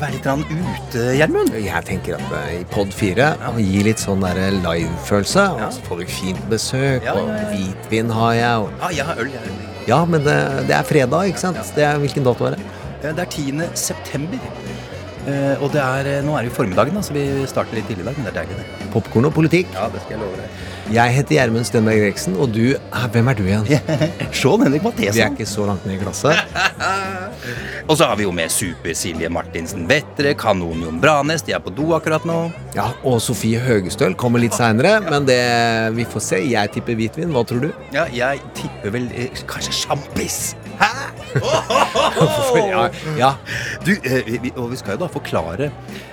Deilig å være litt ute, Gjermund. Jeg tenker at eh, i pod 4 ja. gi litt sånn der live-følelse. Ja. Og så får du fint besøk, Ja, ja, og hvitvin har jeg. Og... Ja, jeg har øl. Jeg. Ja, men det, det er fredag, ikke sant? Det er, hvilken dato er det? Eh, Det er 10. september. Uh, og det er, eh, nå er det jo formiddagen, da, så vi starter litt tidlig i dag. Men det er deilig, det. Popkorn og politikk. Ja, det skal jeg love deg. Jeg heter Gjermund Stenberg Eriksen, og du eh, Hvem er du igjen? Sean Henrik Vi er ikke så langt ned i klasset. Og så har vi jo med Super-Silje Martinsen Vettre, Kanon Jon Branes. De er på do akkurat nå. Ja, Og Sofie Høgestøl kommer litt seinere, men det vi får se. Jeg tipper hvitvin. Hva tror du? Ja, jeg tipper vel eh, kanskje sjampis. Hæ? ja, ja. Du, eh, vi, og vi skal jo da forklare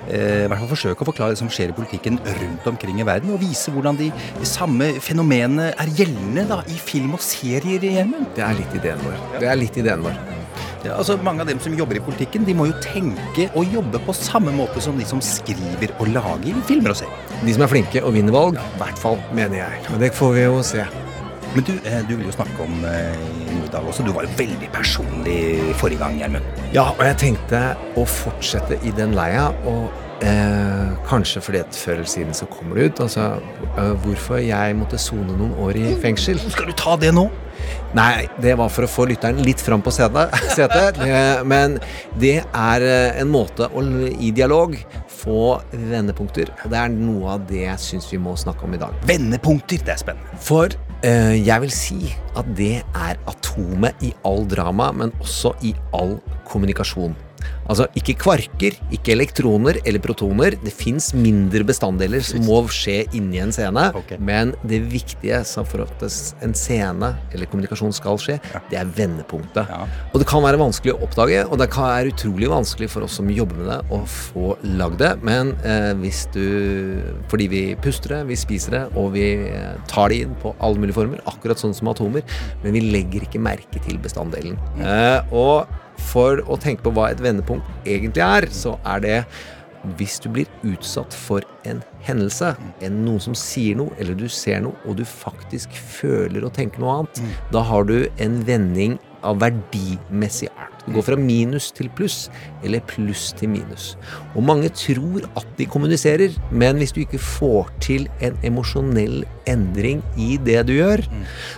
eh, I hvert fall forsøke å forklare det som skjer i politikken rundt omkring i verden, og vise hvordan de samme fenomenene er gjeldende da i film og serier i hjemmen. Det er litt ideen vår. Det er litt ideen vår. Ja, altså Mange av dem som jobber i politikken, de må jo tenke og jobbe på samme måte som de som skriver og lager filmer og serier. De som er flinke og vinner valg, i hvert fall, mener jeg. Men det får vi jo se. Men du, eh, du vil jo snakke om eh, i dag også. Du var jo veldig personlig forrige gang, Gjermund. Ja, og jeg tenkte å fortsette i den leia, og eh, kanskje fordi at før eller siden så kommer det ut. Altså, eh, hvorfor jeg måtte sone noen år i fengsel. Skal du ta det nå? Nei, det var for å få lytteren litt fram på setet. Men det er eh, en måte å i dialog få vendepunkter. Og det er noe av det jeg syns vi må snakke om i dag. Vendepunkter. Det er spennende. For eh, jeg vil si at det er atomet i all drama, men også i all kommunikasjon. Altså ikke kvarker, ikke elektroner eller protoner. Det fins mindre bestanddeler som må skje inni en scene. Okay. Men det viktige for at en scene eller kommunikasjon skal skje, det er vendepunktet. Ja. Og det kan være vanskelig å oppdage, og det kan være utrolig vanskelig for oss som jobber med det, å få lagd det. Men eh, hvis du Fordi vi puster det, vi spiser det, og vi eh, tar det inn på alle mulige former, akkurat sånn som atomer, men vi legger ikke merke til bestanddelen. Eh, og for å tenke på hva et vendepunkt egentlig er, så er det hvis du blir utsatt for en hendelse, en, noen som sier noe, eller du ser noe, og du faktisk føler og tenker noe annet, da har du en vending av verdimessig art. Du går fra minus til pluss, eller pluss til minus. Og mange tror at de kommuniserer, men hvis du ikke får til en emosjonell endring i det du gjør,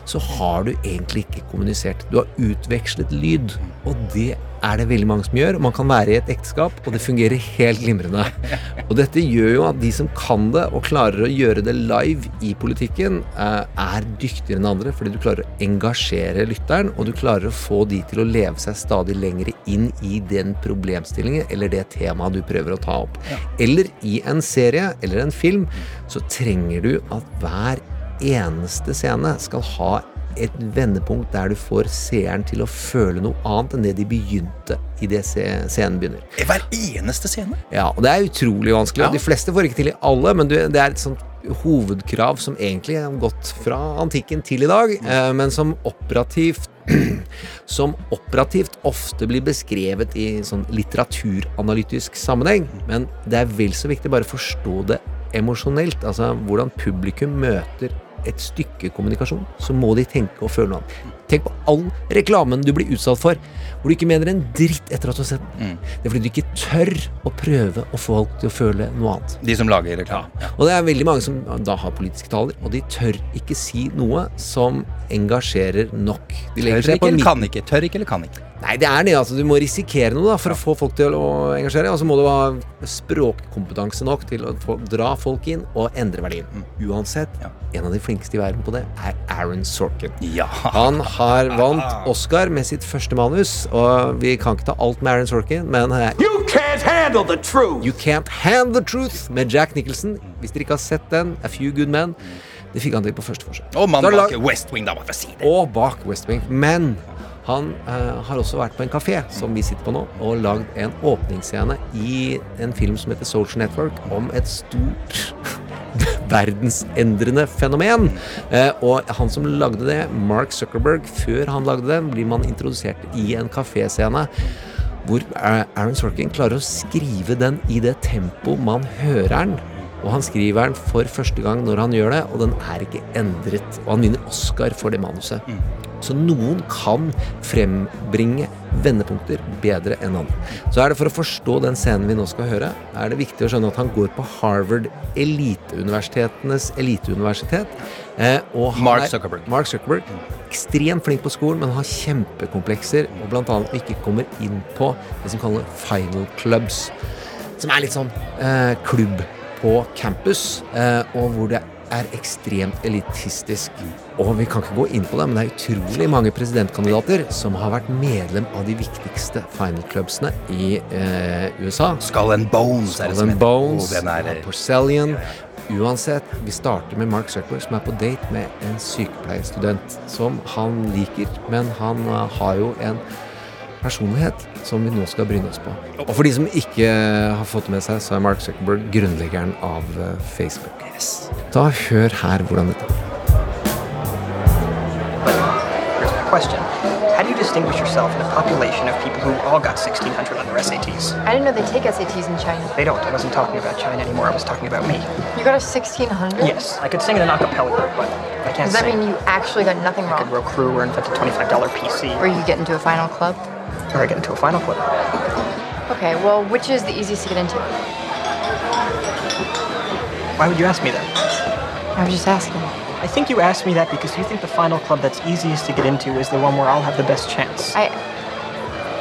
så har du egentlig ikke kommunisert. Du har utvekslet lyd, og det er det veldig mange som gjør. Man kan være i et ekteskap, og det fungerer helt glimrende. Og dette gjør jo at de som kan det, og klarer å gjøre det live i politikken, eh, er dyktigere enn andre, fordi du klarer å engasjere lytteren, og du klarer å få de til å leve seg stadig lengre inn i den problemstillingen eller det temaet du prøver å ta opp. Eller i en serie eller en film, så trenger du at hver eneste scene skal ha et vendepunkt der du får seeren til å føle noe annet enn det de begynte i det scenen begynner. Hver eneste scene. Ja, og det er utrolig vanskelig. Ja. De fleste får ikke til i alle, men det er et sånt hovedkrav som egentlig har gått fra antikken til i dag, eh, men som operativt som operativt ofte blir beskrevet i sånn litteraturanalytisk sammenheng. Men det er vel så viktig bare å forstå det emosjonelt. Altså hvordan publikum møter et stykke kommunikasjon, så må de tenke og føle noe annet. Tenk på all reklamen du blir utsatt for, hvor du ikke mener en dritt etter at du har sett den. Det er fordi du ikke tør å prøve å få folk til å føle noe annet. De som lager reklame. Ja. Og det er veldig mange som da har politiske taler, og de tør ikke si noe som engasjerer nok. De legger seg på midten. kan ikke? Tør ikke eller kan ikke? Nei, det er det. altså Du må risikere noe da for å få folk til å engasjere. Og så må du ha språkkompetanse nok til å få, dra folk inn og endre verdien. Uansett, Ja. en av de flinkeste i verden på det er Aaron Sorkin. Ja. Han har vant Oscar med sitt første manus, og vi kan ikke ta alt med Aaron Sorkin, men eh, You can't handle the truth. You Can't Handle the Truth med Jack Nicholson. Hvis dere ikke har sett den, A Few Good Men, det fikk han til på første forsøk. Og mannen bak West Wing, da, si og bak West Wing. Men Han eh, har også vært på en kafé, som vi sitter på nå, og lagd en åpningsscene i en film som heter Social Network, om et stort verdensendrende fenomen. Eh, og han som lagde det, Mark Zuckerberg, før han lagde den, blir man introdusert i en kaféscene hvor eh, Aaron Sorkin klarer å skrive den i det tempo man hører den. Og han skriver den for første gang når han gjør det, og den er ikke endret. Og han vinner Oscar for det manuset. Så noen kan frembringe vendepunkter bedre enn andre. Så er det for å forstå den scenen vi nå skal høre, er det viktig å skjønne at han går på Harvard eliteuniversitetenes eliteuniversitet. Eh, Mark er- Zuckerberg. Mark Zuckerberg. Ekstremt flink på skolen, men har kjempekomplekser, og annet ikke kommer inn på det som kalles final clubs. Som er litt sånn eh, klubb på campus, eh, og hvor det er ekstremt elitistisk. Og vi kan ikke gå inn på det, men det er utrolig mange presidentkandidater som har vært medlem av de viktigste final clubsene i eh, USA. Skull and Bones det Skull and. Bones, eh, Porcelian. Uansett, vi starter med Mark Zuckerberg som er på date med en sykepleierstudent som han liker, men han eh, har jo en personlighet som vi nå skal bryne oss på. Og for de som ikke har fått det med seg, så er Mark Zuckerberg grunnleggeren av eh, Facebook. Da hør her hvordan dette. Here's my question. How do you distinguish yourself in a population of people who all got 1600 on their SATs? I didn't know they take SATs in China. They don't. I wasn't talking about China anymore. I was talking about me. You got a 1600? Yes, I could sing in an a cappella group, but I can't Does that sing. mean you actually got nothing I could row crew or invent a $25 PC. Or you could get into a final club? Or I get into a final club. Okay, well, which is the easiest to get into? Why would you ask me that? I was just asking. I think you asked me that because you think the final club that's easiest to get into is the one where I'll have the best chance. I.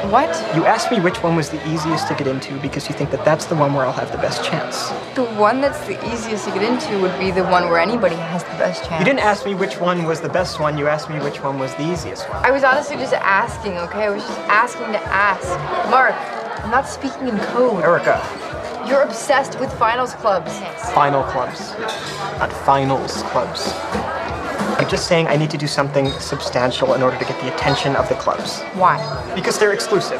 What? You asked me which one was the easiest to get into because you think that that's the one where I'll have the best chance. The one that's the easiest to get into would be the one where anybody has the best chance. You didn't ask me which one was the best one, you asked me which one was the easiest one. I was honestly just asking, okay? I was just asking to ask. Mark, I'm not speaking in code. Erica, You're obsessed with finals clubs. final clubs, not finals clubs. I'm just saying I need to do something substantial in order to get the attention of the clubs. Why? Because they're exclusive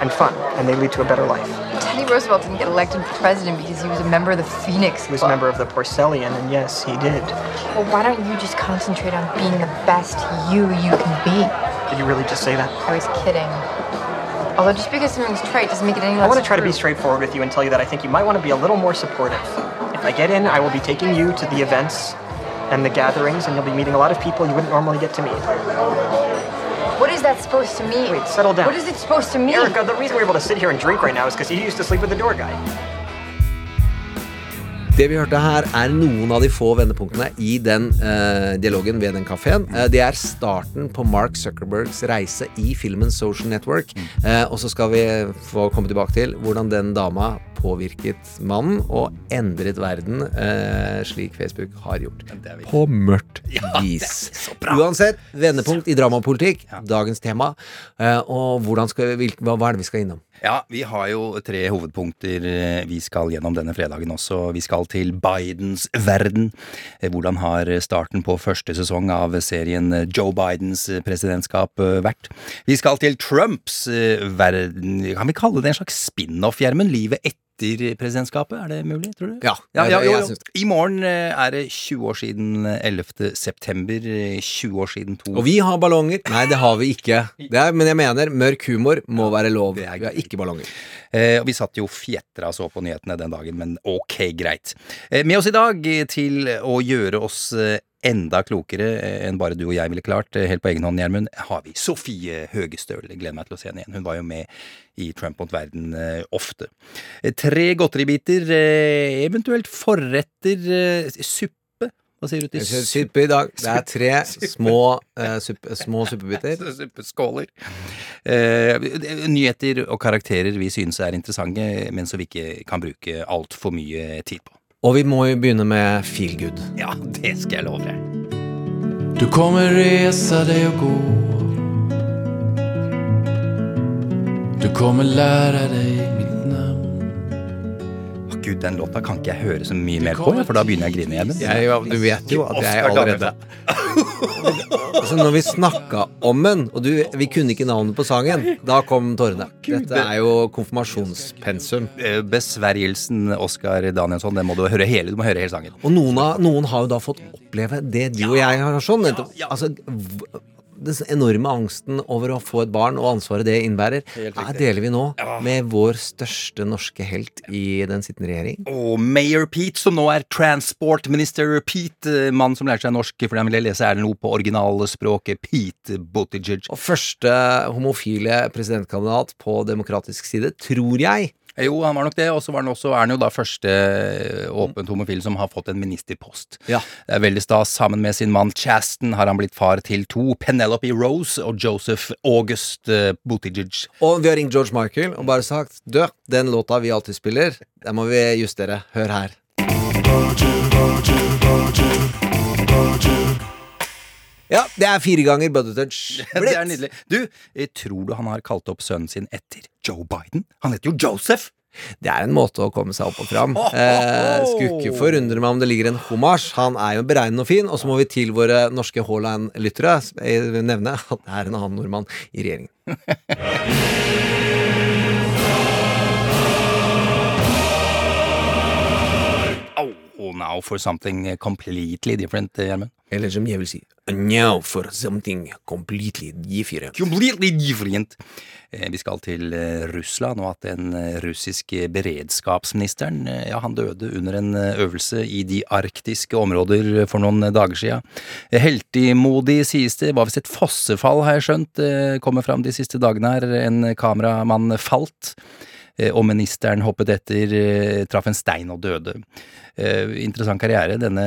and fun, and they lead to a better life. Teddy Roosevelt didn't get elected president because he was a member of the Phoenix He was a member of the Porcelain, and yes, he did. Well, why don't you just concentrate on being the best you you can be? Did you really just say that? I was kidding. Although just because something's trite doesn't make it any less I want to try to be straightforward with you and tell you that I think you might want to be a little more supportive. If I get in, I will be taking you to the events and the gatherings, and you'll be meeting a lot of people you wouldn't normally get to meet. What is that supposed to mean? Wait, settle down. What is it supposed to mean? Erica, the reason we're able to sit here and drink right now is because you used to sleep with the door guy. Det vi hørte her, er noen av de få vendepunktene i den uh, dialogen ved den kafeen. Uh, det er starten på Mark Zuckerbergs reise i filmen Social Network. Uh, og så skal vi få komme tilbake til hvordan den dama påvirket mannen og endret verden, eh, slik Facebook har gjort. På mørkt vis. Uansett, vendepunkt i dramapolitikk, dagens tema. Eh, og skal vi, hva, hva er det vi skal innom? Ja, vi har jo tre hovedpunkter eh, vi skal gjennom denne fredagen også. Vi skal til Bidens verden. Eh, Hvordan har starten på første sesong av serien eh, Joe Bidens presidentskap vært? Vi skal til Trumps verden. Kan vi kalle det en slags spin-off, Gjermund? Livet etter presidentskapet? Er det mulig, tror du? Ja, Ja, ja, ja. I morgen eh, er det 20 år siden eh, 11. september. eh, 20 år siden 2 Og vi har ballonger. Nei, det har vi ikke. Det er, men jeg mener, mørk humor må være lov. Vi har ikke ballonger. Eh, og vi satt jo fjetra så på nyhetene den dagen, men ok, greit. Eh, med oss i dag eh, til å gjøre oss eh, enda klokere eh, enn bare du og jeg ville klart, eh, helt på egen hånd, Gjermund, har vi Sofie Høgestøl. Gleder meg til å se henne igjen. Hun var jo med i Trump mot verden eh, ofte. Tre godteribiter, eventuelt forretter, suppe. Hva sier du til suppe? suppe i dag. Det er tre små, uh, suppe, små suppebiter. Suppeskåler. Uh, nyheter og karakterer vi synes er interessante, men som vi ikke kan bruke altfor mye tid på. Og vi må jo begynne med feel good. Ja, det skal jeg love deg. Du kommer resa deg og gå Du kommer lære Å, Gud, den låta kan ikke jeg høre så mye mer på, for da begynner jeg å grine igjen. Jeg, du vet jo at jeg allerede Altså Når vi snakka om den, og du, vi kunne ikke navnet på sangen, da kom tårene. Dette er jo konfirmasjonspensum. Eh, Besvergelsen Oskar Danielsson, det må du høre hele, du må høre hele sangen. Og noen, av, noen har jo da fått oppleve det du og jeg har sånn. Altså, den enorme angsten over å få et barn og ansvaret det innebærer, Det deler vi nå med vår største norske helt i den sittende regjering. Og Mayor Pete, som nå er transport minister Pete, eh, mann som lærte seg norsk fordi han ville lese er det noe på originalspråket Pete Buttigieg. Og første homofile presidentkandidat på demokratisk side, tror jeg. Jo, han var nok det, og så var han også, er han jo da første eh, åpent homofil som har fått en ministerpost. Ja. Det er veldig stas. Sammen med sin mann Chasten har han blitt far til to, Penelope Rose og Joseph August uh, Buttigieg. Og vi har ringt George Michael og bare sagt Du, den låta vi alltid spiller, den må vi justere. Hør her. Ja, det er fire ganger Buttigieg. Det er nydelig. Du, eh, tror du han har kalt opp sønnen sin etter Joe Biden? Han heter jo Joseph! Det er en måte å komme seg opp og fram. Eh, skulle ikke forundre meg om det ligger en homasj. Han er jo beregnende og fin. Og så må vi til våre norske Haaland-lyttere nevne at det er en annen nordmann i regjeringen. now for something completely different, eh, Gjermund. Eller som jeg vil si Now for something completely different. Completely different. Eh, Vi skal til eh, Russland, og at den russiske beredskapsministeren ja, han døde under en øvelse i de arktiske områder for noen dager siden. Eh, Heltemodig sies det, var visst et fossefall, har jeg skjønt, kommer fram de siste dagene her. En kameramann falt. Og ministeren hoppet etter, traff en stein og døde. Eh, interessant karriere denne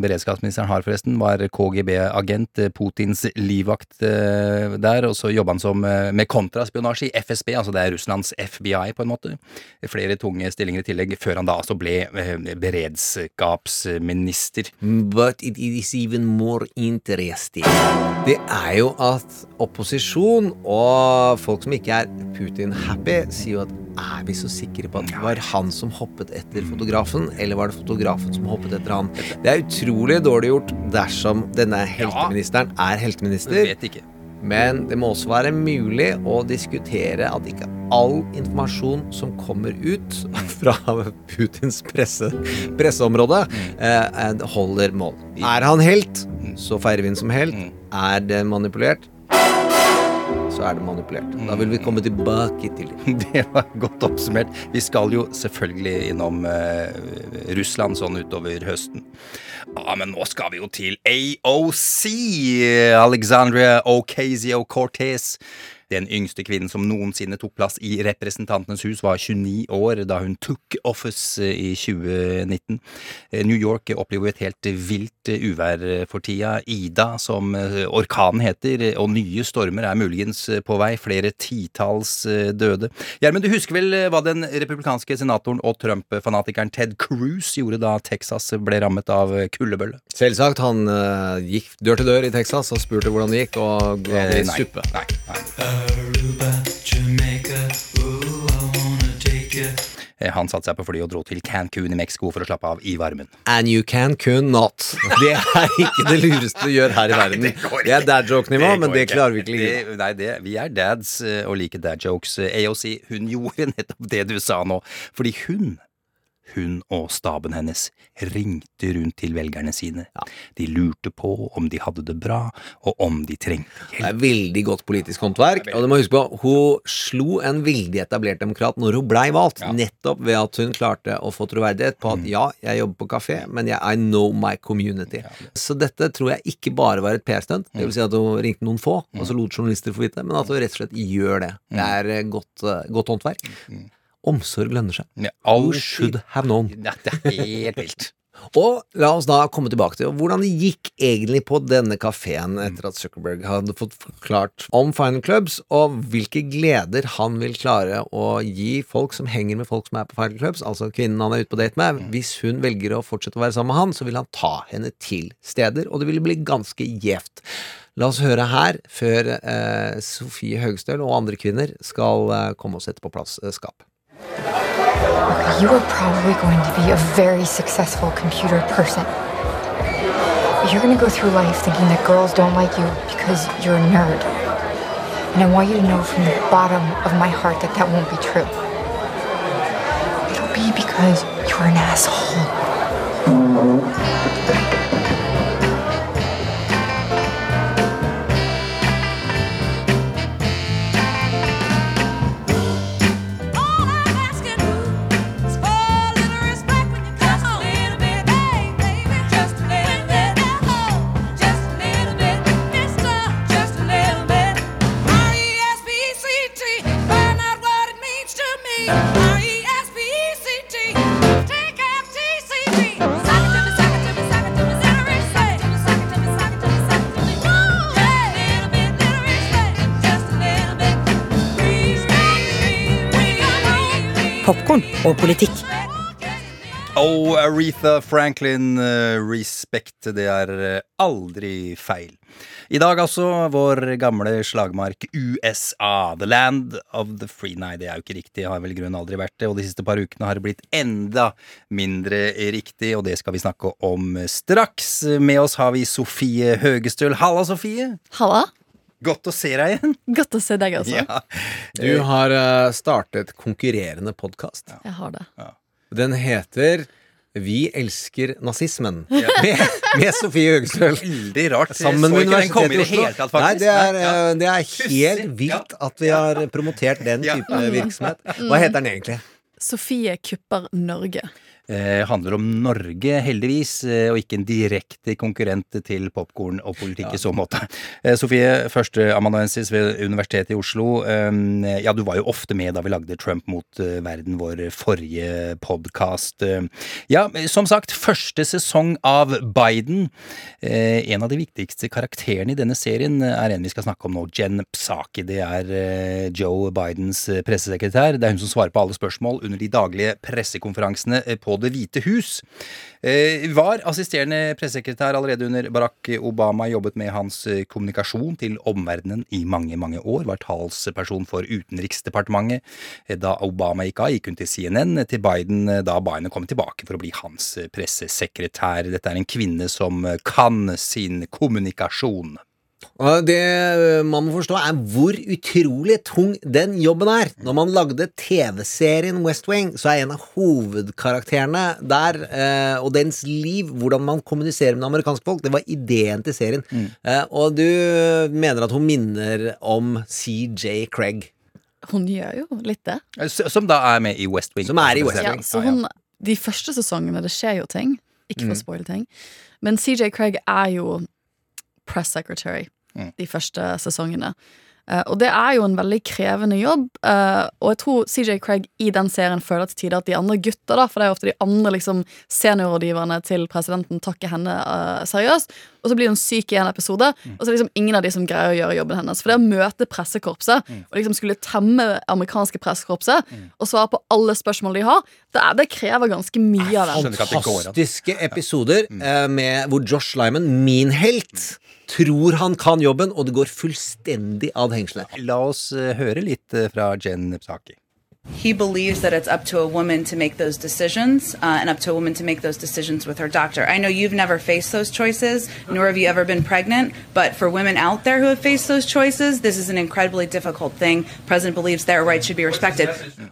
beredskapsministeren har, forresten. Var KGB-agent, eh, Putins livvakt eh, der. Og så jobba han som med kontraspionasje i FSB, altså det er Russlands FBI, på en måte. Flere tunge stillinger i tillegg, før han da altså ble beredskapsminister. But it is even more interesting. Det er jo at opposisjon og folk som ikke er Putin-happy, sier jo at er vi så sikre på at det var han som hoppet etter fotografen, eller var det fotografen som hoppet etter han? Det er utrolig dårlig gjort dersom denne helteministeren er helteminister. Vet ikke. Men det må også være mulig å diskutere at ikke all informasjon som kommer ut fra Putins presse, presseområde, eh, eh, holder mål. Er han helt, så feirer vi ham som helt. Er det manipulert, så er det manipulert. Da vil vi komme tilbake til det. Det var godt oppsummert. Vi skal jo selvfølgelig innom eh, Russland sånn utover høsten. Ja, men nå skal vi jo til AOC, Alexandria Ocasio-Cortez. Den yngste kvinnen som noensinne tok plass i Representantenes hus, var 29 år da hun tok office eh, i 2019. Eh, New York opplever et helt vilt eh, uvær for tida. Ida, som orkanen heter, og nye stormer er muligens på vei. Flere titalls døde. Gjermund, du husker vel hva den republikanske senatoren og Trump-fanatikeren Ted Cruz gjorde da Texas ble rammet av kuldebølle? Selvsagt, han gikk dør til dør i Texas og spurte hvordan det gikk, og ga det i suppe. Nei, nei. Eh, Han satte seg på flyet og dro til Cancún i Mexico for å slappe av i varmen. And you can could not. Det er ikke det lureste du gjør her i verden. det Det er dad joke-nivå, men det klarer vi ikke Det- Nei, det, vi er dads eh, og liker dad jokes. Eh, AOC, hun gjorde nettopp det du sa nå. Fordi hun, hun og staben hennes ringte rundt til velgerne sine. De lurte på om de hadde det bra, og om de trengte Det hjelp. er veldig godt politisk håndverk. Og du må huske på, hun slo en veldig etablert demokrat når hun blei valgt. Nettopp ved at hun klarte å få troverdighet på at ja, jeg jobber på kafé, men jeg I know my community. Så dette tror jeg ikke bare var et PR-stunt. Det vil si at hun ringte noen få, og så lot journalister få vite, men at hun rett og slett gjør det. Det er eh, godt, eh, godt håndverk. Omsorg lønner seg. Ja, You should have known. Ja, det er helt vilt. Og la oss da komme tilbake til hvordan det gikk egentlig på denne kafeen etter at Zuckerberg hadde fått forklart om Final Clubs, og hvilke gleder han vil klare å gi folk som henger med folk som er på Final Clubs, altså kvinnen han er ute på date med. Hvis hun velger å fortsette å være sammen med han, så vil han ta henne til steder, og det vil bli ganske gjevt. La oss høre her, før eh, Sofie Høgstøl og andre kvinner skal eh, komme og sette på plass eh, skap. You are probably going to be a very successful computer person. You're gonna go through life thinking that girls don't like you because you're a nerd. And I want you to know from the bottom of my heart that that won't be true. It'll be because you're an asshole. Og politikk. Oh, Aretha Franklin, eh, respect. Det er eh, aldri feil. I dag altså vår gamle slagmark USA. The land of the free. Nei, det er jo ikke riktig. Har vel i grunnen aldri vært det. Og de siste par ukene har det blitt enda mindre riktig, og det skal vi snakke om straks. Med oss har vi Sofie Høgestøl. Halla, Sofie. Halla. Godt å se deg igjen. Godt å se deg også. Ja. Du har eh, startet konkurrerende podkast. Jeg har det. Den heter Vi elsker nazismen. Med, med Sofie Høgestøl. Veldig rart. Sammen med Universitetet i Oslo. tatt, Nei, det er, Ja. det er helt vilt at vi har promotert den Ja. type virksomhet. Hva heter den egentlig? Sofie kupper Norge. Eh, handler om Norge, heldigvis, eh, og ikke en direkte konkurrent til popkorn og politikk i så måte. Eh, Sofie, førsteamanuensis ved Universitetet i Oslo. Eh, ja, du var jo ofte med da vi lagde Trump mot verden, vår forrige podkast. Ja, som sagt, første sesong av Biden. En av de viktigste karakterene i denne serien er en vi skal snakke om nå, Jen Psaki. Det er Joe Bidens pressesekretær. Det er hun som svarer på alle spørsmål under de daglige pressekonferansene på Det hvite hus. Eh, var assisterende pressesekretær allerede under Barack Obama, jobbet med hans eh, kommunikasjon til omverdenen i mange, mange år. Var talsperson for Utenriksdepartementet. Eh, Da Obama gikk av, gikk hun til CNN, til Biden da Biden kom tilbake for å bli hans pressesekretær. Dette er en kvinne som kan sin kommunikasjon. Og det man må forstå, er hvor utrolig tung den jobben er. Når man lagde TV-serien West Wing, så er en av hovedkarakterene der, eh, og dens liv, hvordan man kommuniserer med amerikanske folk, det var ideen til serien. Eh, og du mener at hun minner om CJ Craig. Hun gjør jo litt det. Som da er med i West Wing. Som er i West Ja, Wing. så hun, de første sesongene, det skjer jo ting. Ikke for å spoile ting. Men CJ Craig er jo press secretary de første sesongene. Uh, og det er jo en veldig krevende jobb. uh, og jeg tror CJ Craig i den serien føler til tider at de andre gutta, da, for det er jo ofte de andre liksom, seniorrådgiverne til presidenten, takker henne uh, seriøst. Og så blir hun syk i en episode, og så er det liksom ingen av de som greier å gjøre jobben hennes. For det å møte pressekorpset, og liksom skulle temme amerikanske pressekorpset, og svare på alle spørsmål de har, det, er, det krever ganske mye av dem. Fantastiske episoder eh, med, hvor Josh Lyman, min helt, tror han kan jobben, og det går fullstendig av hengselet. La oss eh, høre litt eh, fra Jen Psaki. He believes that it's up to a woman to make those decisions uh, and up to a woman to make those decisions with her doctor. I know you've never faced those choices, nor have you ever been pregnant, but for women out there who have faced those choices, this is an incredibly difficult thing. President believes their rights should be respected.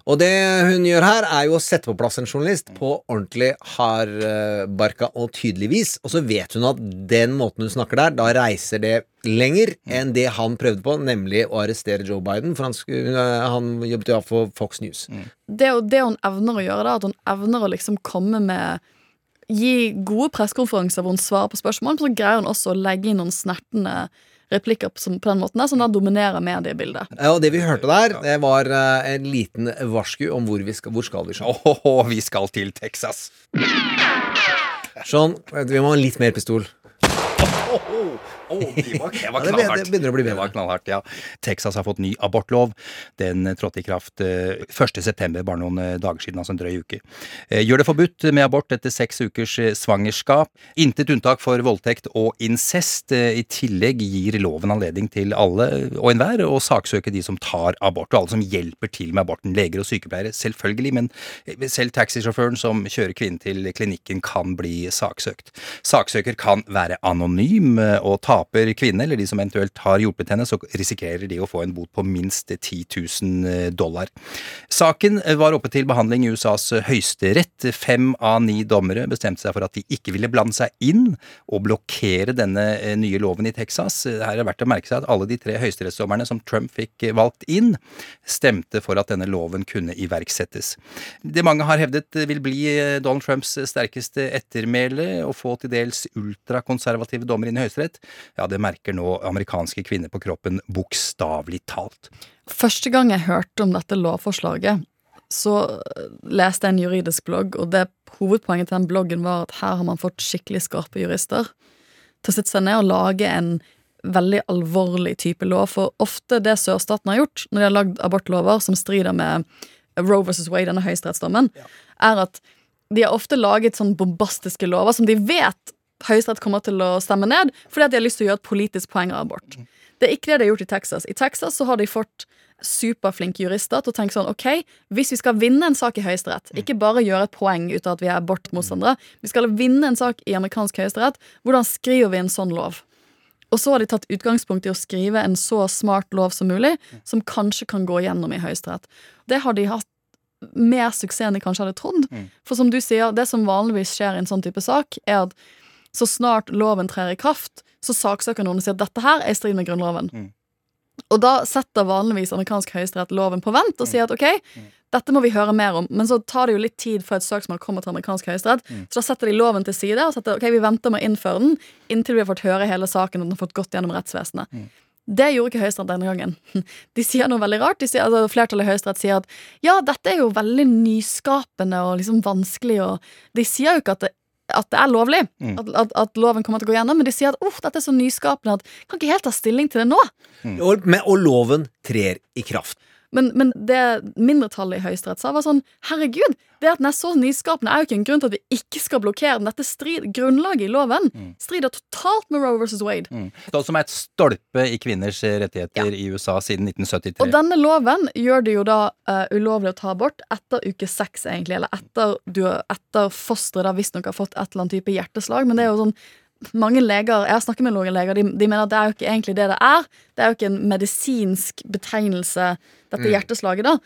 Og det hun gjør her, er jo å sette på plass en journalist på ordentlig hardbarka og tydelig vis. Og så vet hun at den måten hun snakker der, da reiser det lenger enn det han prøvde på, nemlig å arrestere Joe Biden. For han, skulle, han jobbet jo for Fox News. det, det hun evner å gjøre, da, at hun evner å liksom komme med Gi gode pressekonferanser hvor hun svarer på spørsmål, men så greier hun også å legge inn noen snertne replikker på, den måten der, som da dominerer mediebildet. Ja, Og det vi hørte der, det var eh, en liten varsku om hvor vi skal, hvor skal vi skal. Oh, oh, vi skal til Texas. Sånn, vi må ha litt mer pistol. Oh, det var, det var knallhardt. det begynner å bli bedre. Det var knallhardt, ja. Texas har fått ny abortlov. Den eh, trådte i kraft eh, 1. september, bare noen eh, dager siden, altså en drøy uke. Eh, Gjør det forbudt med abort etter seks ukers eh, svangerskap. Intet unntak for voldtekt og incest. Eh, I tillegg gir loven anledning til alle og enhver å saksøke de som tar abort, og alle som hjelper til med aborten. Leger og sykepleiere, selvfølgelig, men eh, selv taxisjåføren som kjører kvinnen til klinikken kan bli saksøkt. Saksøker kan være anonym, og og taper kvinne, eller de som eventuelt har hjulpet henne, så risikerer de å få en bot på minst 10 000 dollar. Saken var oppe til behandling i USAs høyesterett. Fem av ni dommere bestemte seg for at de ikke ville blande seg inn og blokkere denne eh, nye loven i Texas. Her er det verdt å merke seg at alle de tre høyesterettsdommerne som Trump fikk valgt inn, stemte for at denne loven kunne iverksettes. Det mange har hevdet vil bli eh, Donald Trumps sterkeste ettermæle, å få til dels ultrakonservative dommer inn i Høyesterett, ja, det merker nå amerikanske kvinner på kroppen bokstavelig talt. Første gang jeg hørte om dette lovforslaget, så leste jeg en juridisk blogg, og det hovedpoenget til den bloggen var at her har man fått skikkelig skarpe jurister til å sette seg ned og lage en veldig alvorlig type lov. For ofte det sørstaten har gjort når de har lagd abortlover som strider med Roe versus Wade, denne høyesterettsdommen, er at de har ofte laget sånn bombastiske lover som de vet Høyesterett kommer til å stemme ned, fordi at de har lyst til å gjøre et politisk poeng av abort. Det er ikke det de har gjort i Texas. I Texas så har de fått superflinke jurister til å tenke sånn OK, hvis vi skal vinne en sak i Høyesterett, ikke bare gjøre et poeng ut av at vi er abortmotstandere, vi skal vinne en sak i amerikansk høyesterett, hvordan skriver vi en sånn lov? Og så har de tatt utgangspunkt i å skrive en så smart lov som mulig, som kanskje kan gå gjennom i Høyesterett. Det har de hatt mer suksess enn de kanskje hadde trodd. For som du sier, det som vanligvis skjer i en sånn type sak, er at så snart loven trer i kraft, så saksøker noen og sier at dette her er i strid med Grunnloven. Og da setter vanligvis amerikansk høyesterett loven på vent og sier at ok, dette må vi høre mer om. Men så tar det jo litt tid før et søksmål kommer til amerikansk høyesterett. Så da setter de loven til side og setter, ok, vi venter med å innføre den inntil vi har fått høre hele saken og den har fått gått gjennom rettsvesenet. Det gjorde ikke Høyesterett denne gangen. De sier noe veldig rart. De sier, altså, flertallet i Høyesterett sier at ja, dette er jo veldig nyskapende og liksom vanskelig, og de sier jo ikke at det at det er lovlig, at, at, at loven kommer til å gå gjennom, men de sier at uff, dette er så nyskapende at kan ikke helt ta stilling til det nå. Og, men, og loven trer i kraft. Men, men det mindretallet i Høyesterett sa, var sånn herregud, det at den er så nyskapende, er jo ikke en grunn til at vi ikke skal blokkere den. Dette strid, Grunnlaget i loven strider totalt med Roe versus Wade. Det som er et stolpe i kvinners rettigheter rettigheter i USA siden 1973. Og denne loven gjør det jo da uh, ulovlig å ta abort etter uke seks, egentlig. Eller etter, du, etter fosteret da visstnok har fått et eller annet type hjerteslag. Men det er jo sånn mange leger, Jeg har snakket med noen leger, de, de mener at det er jo ikke egentlig det det er. Det er jo ikke en medisinsk betegnelse, dette Mm. hjerteslaget, da.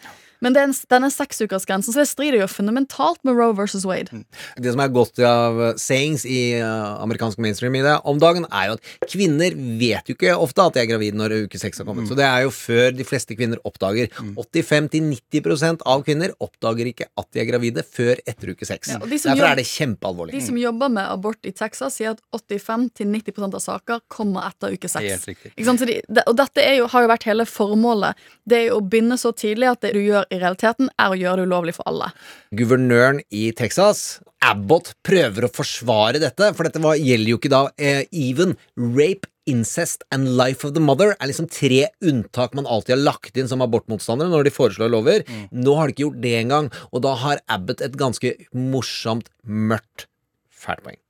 Men den, denne seksukersgrensen, så det strider jo fundamentalt med Roe versus Wade. Det som er godt av eh, sayings i eh, amerikansk mainstream-media om dagen, er jo at kvinner vet jo ikke ofte at de er gravide når uke seks har kommet. Så det er jo før de fleste kvinner oppdager. 85-90% av kvinner oppdager ikke at de er gravide før etter uke seks. Ja, de Derfor jobber, er det kjempealvorlig. De som jobber med abort i Texas, sier at 85-90% av saker kommer etter uke seks. De, og dette er jo, har jo vært hele formålet. Det er jo å begynne så tidlig at det du gjør i realiteten, er å gjøre det ulovlig for alle. Guvernøren i Texas, Abbott, prøver å forsvare dette, for dette var, gjelder jo ikke da eh, even. Rape, incest and life of the mother er liksom tre unntak man alltid har lagt inn som abortmotstandere når de foreslår lover. Nå har de ikke gjort det engang, og da har Abbott et ganske morsomt, mørkt, fælt poeng.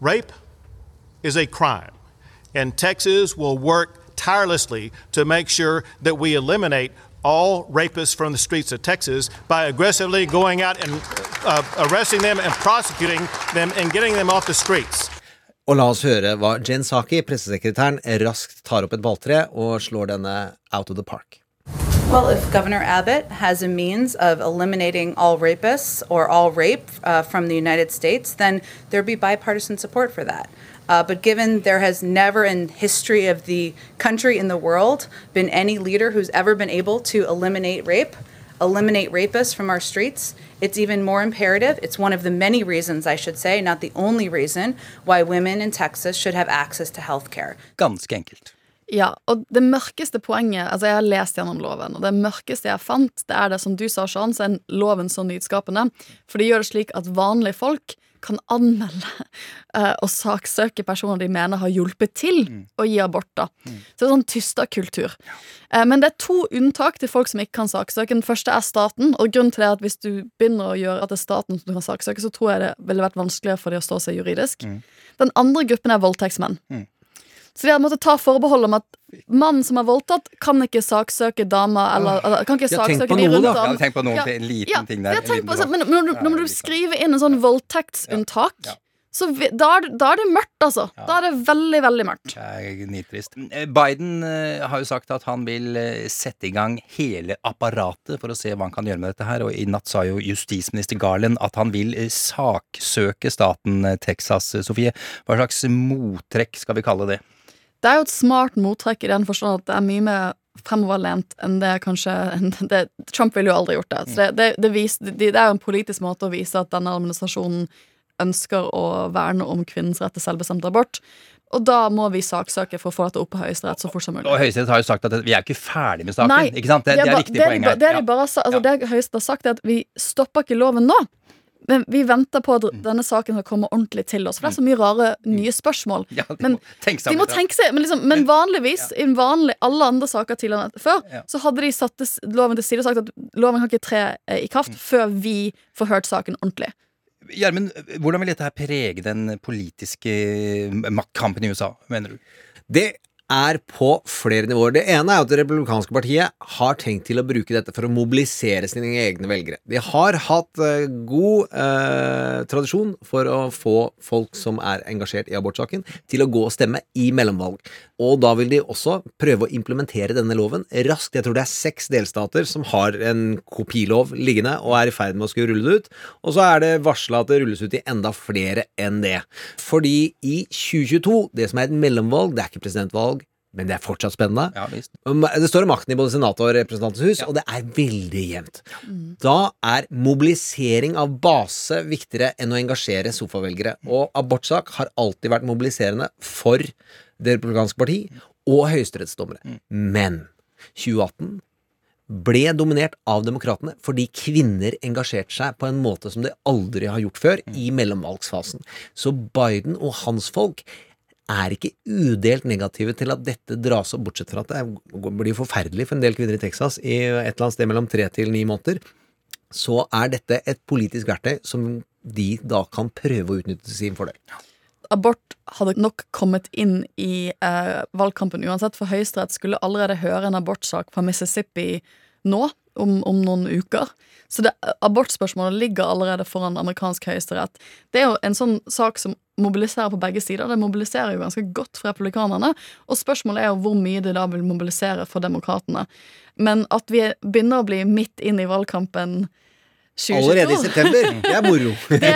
Rape is a crime, and Texas will work tirelessly to make sure that we eliminate all rapists from the streets of Texas by aggressively going out and uh, arresting them and prosecuting them and getting them off the streets. Og la oss høre hva Jen Psaki, pressesekretæren, raskt tar opp et balltre og slår denne out of the park. Well, if Governor Abbott has a means of eliminating all rapists or all rape uh, from the United States, then there'd be bipartisan support for that. Uh, but given there has never in history of the country in the world been any leader who's ever been able to eliminate rape, eliminate rapists from our streets, it's even more imperative. It's one of the many reasons, I should say, not the only reason, why women in Texas should have access to health care. Ganske enkelt. Ja, og det mørkeste poenget Altså, jeg har lest gjennom loven, og det mørkeste jeg fant, det er det som du sa, Sean, så er loven så nyskapende. For det gjør det slik at vanlige folk kan anmelde uh, og saksøke personer de mener har hjulpet til å gi abort. da. Så det er sånn tysterkultur. Uh, men det er to unntak til folk som ikke kan saksøke. Den første er staten. Og grunnen til det er at hvis du begynner å gjøre at det er staten som kan saksøke, så tror jeg det ville vært vanskeligere for de å stå seg juridisk. Den andre gruppen er voldtektsmenn. Så de hadde måttet ta forbehold om at mannen som er voldtatt, kan ikke saksøke dama eller, eller kan ikke Ja, saksøke på de rundt da. ham. Ja, tenk på noe, en liten ting der, liten på, så, men når, du- når du liksom. skriver inn en sånn voldtektsunntak, så vi, da, er, det- da er det mørkt, altså. Da er det veldig, veldig mørkt. Det er nitrist. Eh, Biden eh, har jo sagt at han vil eh, sette i gang hele apparatet for å se hva han kan gjøre med dette her, og i natt sa jo justisminister Garland at han vil saksøke staten Texas. Sofie, hva slags mottrekk skal vi kalle det? Det er jo et smart mottrekk i den forstand at det er mye mer fremoverlent enn det kanskje det, Trump ville jo aldri gjort det. Så det, det, vis, det, er jo en politisk måte å vise at denne administrasjonen ønsker å verne om kvinnens rett til selvbestemt abort. Og da må vi saksøke for å få dette opp på Høyesterett så fort som mulig. Og Høyesterett har jo sagt at vi er ikke ferdig med saken. Nei, ikke sant? Det, er viktig det poeng her. Det, Ja. de bare altså, altså, det Høyesterett har sagt, er at vi stopper ikke loven nå. Men vi venter på at Mm. denne saken skal komme ordentlig til oss. For det er så mye rare nye spørsmål. Ja, de men må tenke seg de må ja. tenke seg Men, liksom, men vanligvis, i en vanlig, alle andre saker tidligere enn før, Ja. så hadde de satt loven til side og sagt at loven kan ikke tre i i Mm. kraft før vi får hørt saken ordentlig. Gjermund, hvordan vil dette her prege den politiske maktkampen i USA, mener du? Det er på flere nivåer. Det ene er at det republikanske partiet har tenkt til å bruke dette for å mobilisere sine egne velgere. De har hatt eh, god eh, tradisjon for å få folk som er engasjert i abortsaken, til å gå og stemme i mellomvalg. Og da vil de også prøve å implementere denne loven raskt. Jeg tror det er seks delstater som har en kopilov liggende og er i ferd med å skulle rulle det ut. Og så er det varsla at det rulles ut i enda flere enn det. Fordi i 2022, det som er et mellomvalg, det er ikke presidentvalg, men det er fortsatt spennende. Ja, visst. Um, Det står om makten i både Senatet og Representantens hus, og det er veldig jevnt. Da er mobilisering av base viktigere enn å engasjere sofavelgere. Og abortsak har alltid vært mobiliserende for Det republikanske parti og høyesterettsdommere. Men 2018 ble dominert av demokratene fordi kvinner engasjerte seg på en måte som de aldri har gjort før i mellomvalgsfasen. Så Biden og hans folk er ikke udelt negative til at dette dras opp, bortsett fra at det blir forferdelig for en del kvinner i Texas i et eller annet sted mellom tre til ni måneder. Så er dette et politisk verktøy som de da kan prøve å utnytte til sin fordel. abort hadde nok kommet inn i eh, valgkampen uansett, for Høyesterett skulle allerede høre en abortsak fra Mississippi nå, om, om noen uker. Så det, abortspørsmålet ligger allerede foran amerikansk høyesterett. Det er jo en sånn sak som mobiliserer på begge sider. Det mobiliserer jo ganske godt for republikanerne. Og spørsmålet er jo hvor mye det da vil mobilisere for demokratene. Men at vi begynner å bli midt inn i valgkampen 2022 Allerede i september. Det er moro. det,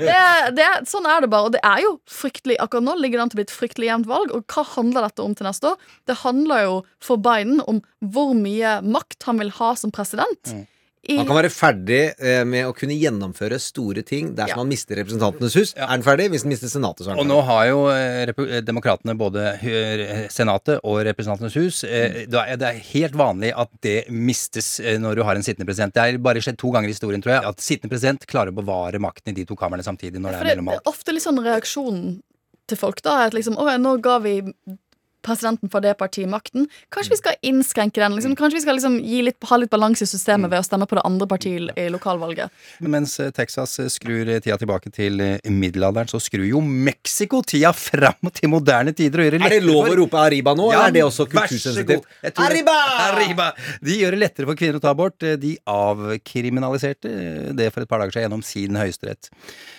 det, det, sånn er det bare. Og det er jo fryktelig Akkurat nå ligger det an til å bli et fryktelig jevnt valg. Og hva handler dette om til neste år? Det handler jo for Biden om hvor mye makt han vil ha som president. I, Han kan være ferdig eh, med å kunne gjennomføre store ting dersom Ja. han mister Representantenes hus. Er han ferdig? Hvis han mister Senatet, så er Og han nå har jo eh, repu- eh, demokratene både eh, Senatet og Representantenes hus. eh, da er Det er helt vanlig at det mistes eh, når du har en sittende president. Det har bare skjedd to ganger i historien, tror jeg, at sittende president klarer å bevare makten i de to kamrene samtidig når det for er det, det mellomvalg. er ofte litt sånn reaksjonen til folk, da. At liksom, å, ja, nå ga vi presidenten for det partiet makten. Kanskje vi skal innskrenke den? Liksom. Kanskje vi skal liksom gi litt, ha litt balanse i systemet ved å stemme på det andre partiet i lokalvalget? Mens eh, Texas eh, skrur eh, tida tilbake til middelalderen, så skrur jo Mexico tida fram til moderne tider. Og gjør det lettere Er det lov å rope Arriba nå, Ja, eller er det også kultursensitivt? Arriba! Arriba! De gjør det lettere for kvinner å ta abort. De avkriminaliserte det for et par dager siden gjennom sin høyesterett.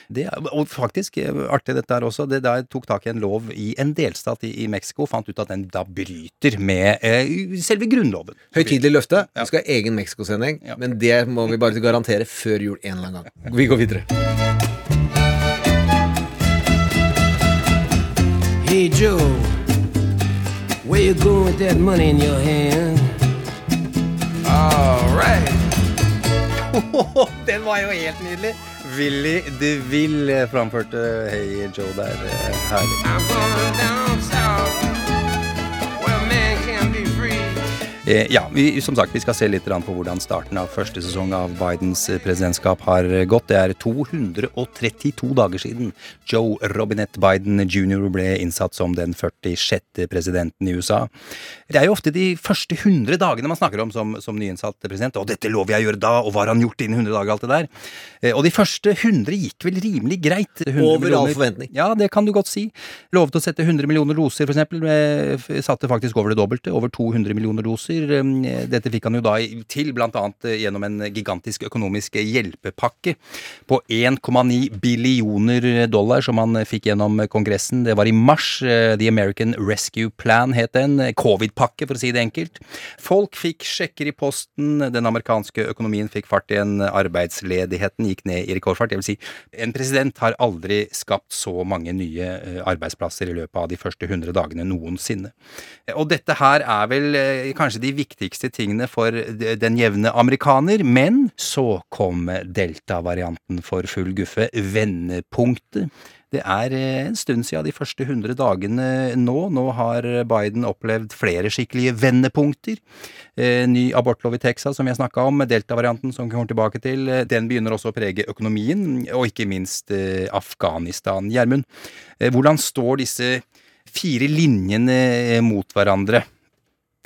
Det og faktisk, artig dette her også, det der tok tak i en lov i en delstat i, i Mexico, fant ut at den da bryter med eh, selve grunnloven. Høytidelig løfte. Vi skal ha egen Mexico-sending, Ja. men det må vi bare garantere før jul en eller annen gang. Vi går videre. Hey Joe, where you going with that money in your hand? All right. Den var jo helt nydelig. Willy DeVille framførte Hey Joe der. eh, Herlig. Ja, vi, som sagt, vi skal se litt på hvordan starten av første sesong av Bidens eh, presidentskap har eh, gått. Det er 232 dager siden Joe Robinette Biden jr. ble innsatt som den 46. presidenten i USA. Det er jo ofte de første 100 dagene man snakker om som, som nyinnsatt president. Og dette lover jeg å gjøre da, og hva har han gjort innen 100 dager, alt det der. Eh, Og de første 100 gikk vel rimelig greit. Over all forventning. Ja, det kan du godt si. Lovet å sette 100 millioner doser, for eksempel. Eh, Satte faktisk over det dobbelte. Over 200 millioner doser. Eh, Dette fikk han jo da til, annet eh, gjennom en gigantisk økonomisk hjelpepakke på 1,9 billioner dollar som han eh, fikk gjennom Kongressen. Det var i mars. eh, The American Rescue Plan het den. Covid-pakke, for å si det enkelt. Folk fikk sjekker i posten. Den amerikanske økonomien fikk fart igjen. Arbeidsledigheten gikk ned i rekordfart. Jeg vil si, en president har aldri skapt så mange nye arbeidsplasser i løpet av de første 100 dagene noensinne. Og dette her er vel kanskje de viktigste tingene for den jevne amerikaner, men så kom delta-varianten for full guffe, vendepunktet. Det er eh, en stund siden de første 100 dagene nå. Nå har Biden opplevd flere skikkelige vendepunkter. Eh, Ny abortlov i Texas, som vi har snakka om, delta-varianten som vi kommer tilbake til, eh, den begynner også å prege økonomien, og ikke minst Afghanistan. Gjermund, hvordan står disse fire linjene mot hverandre?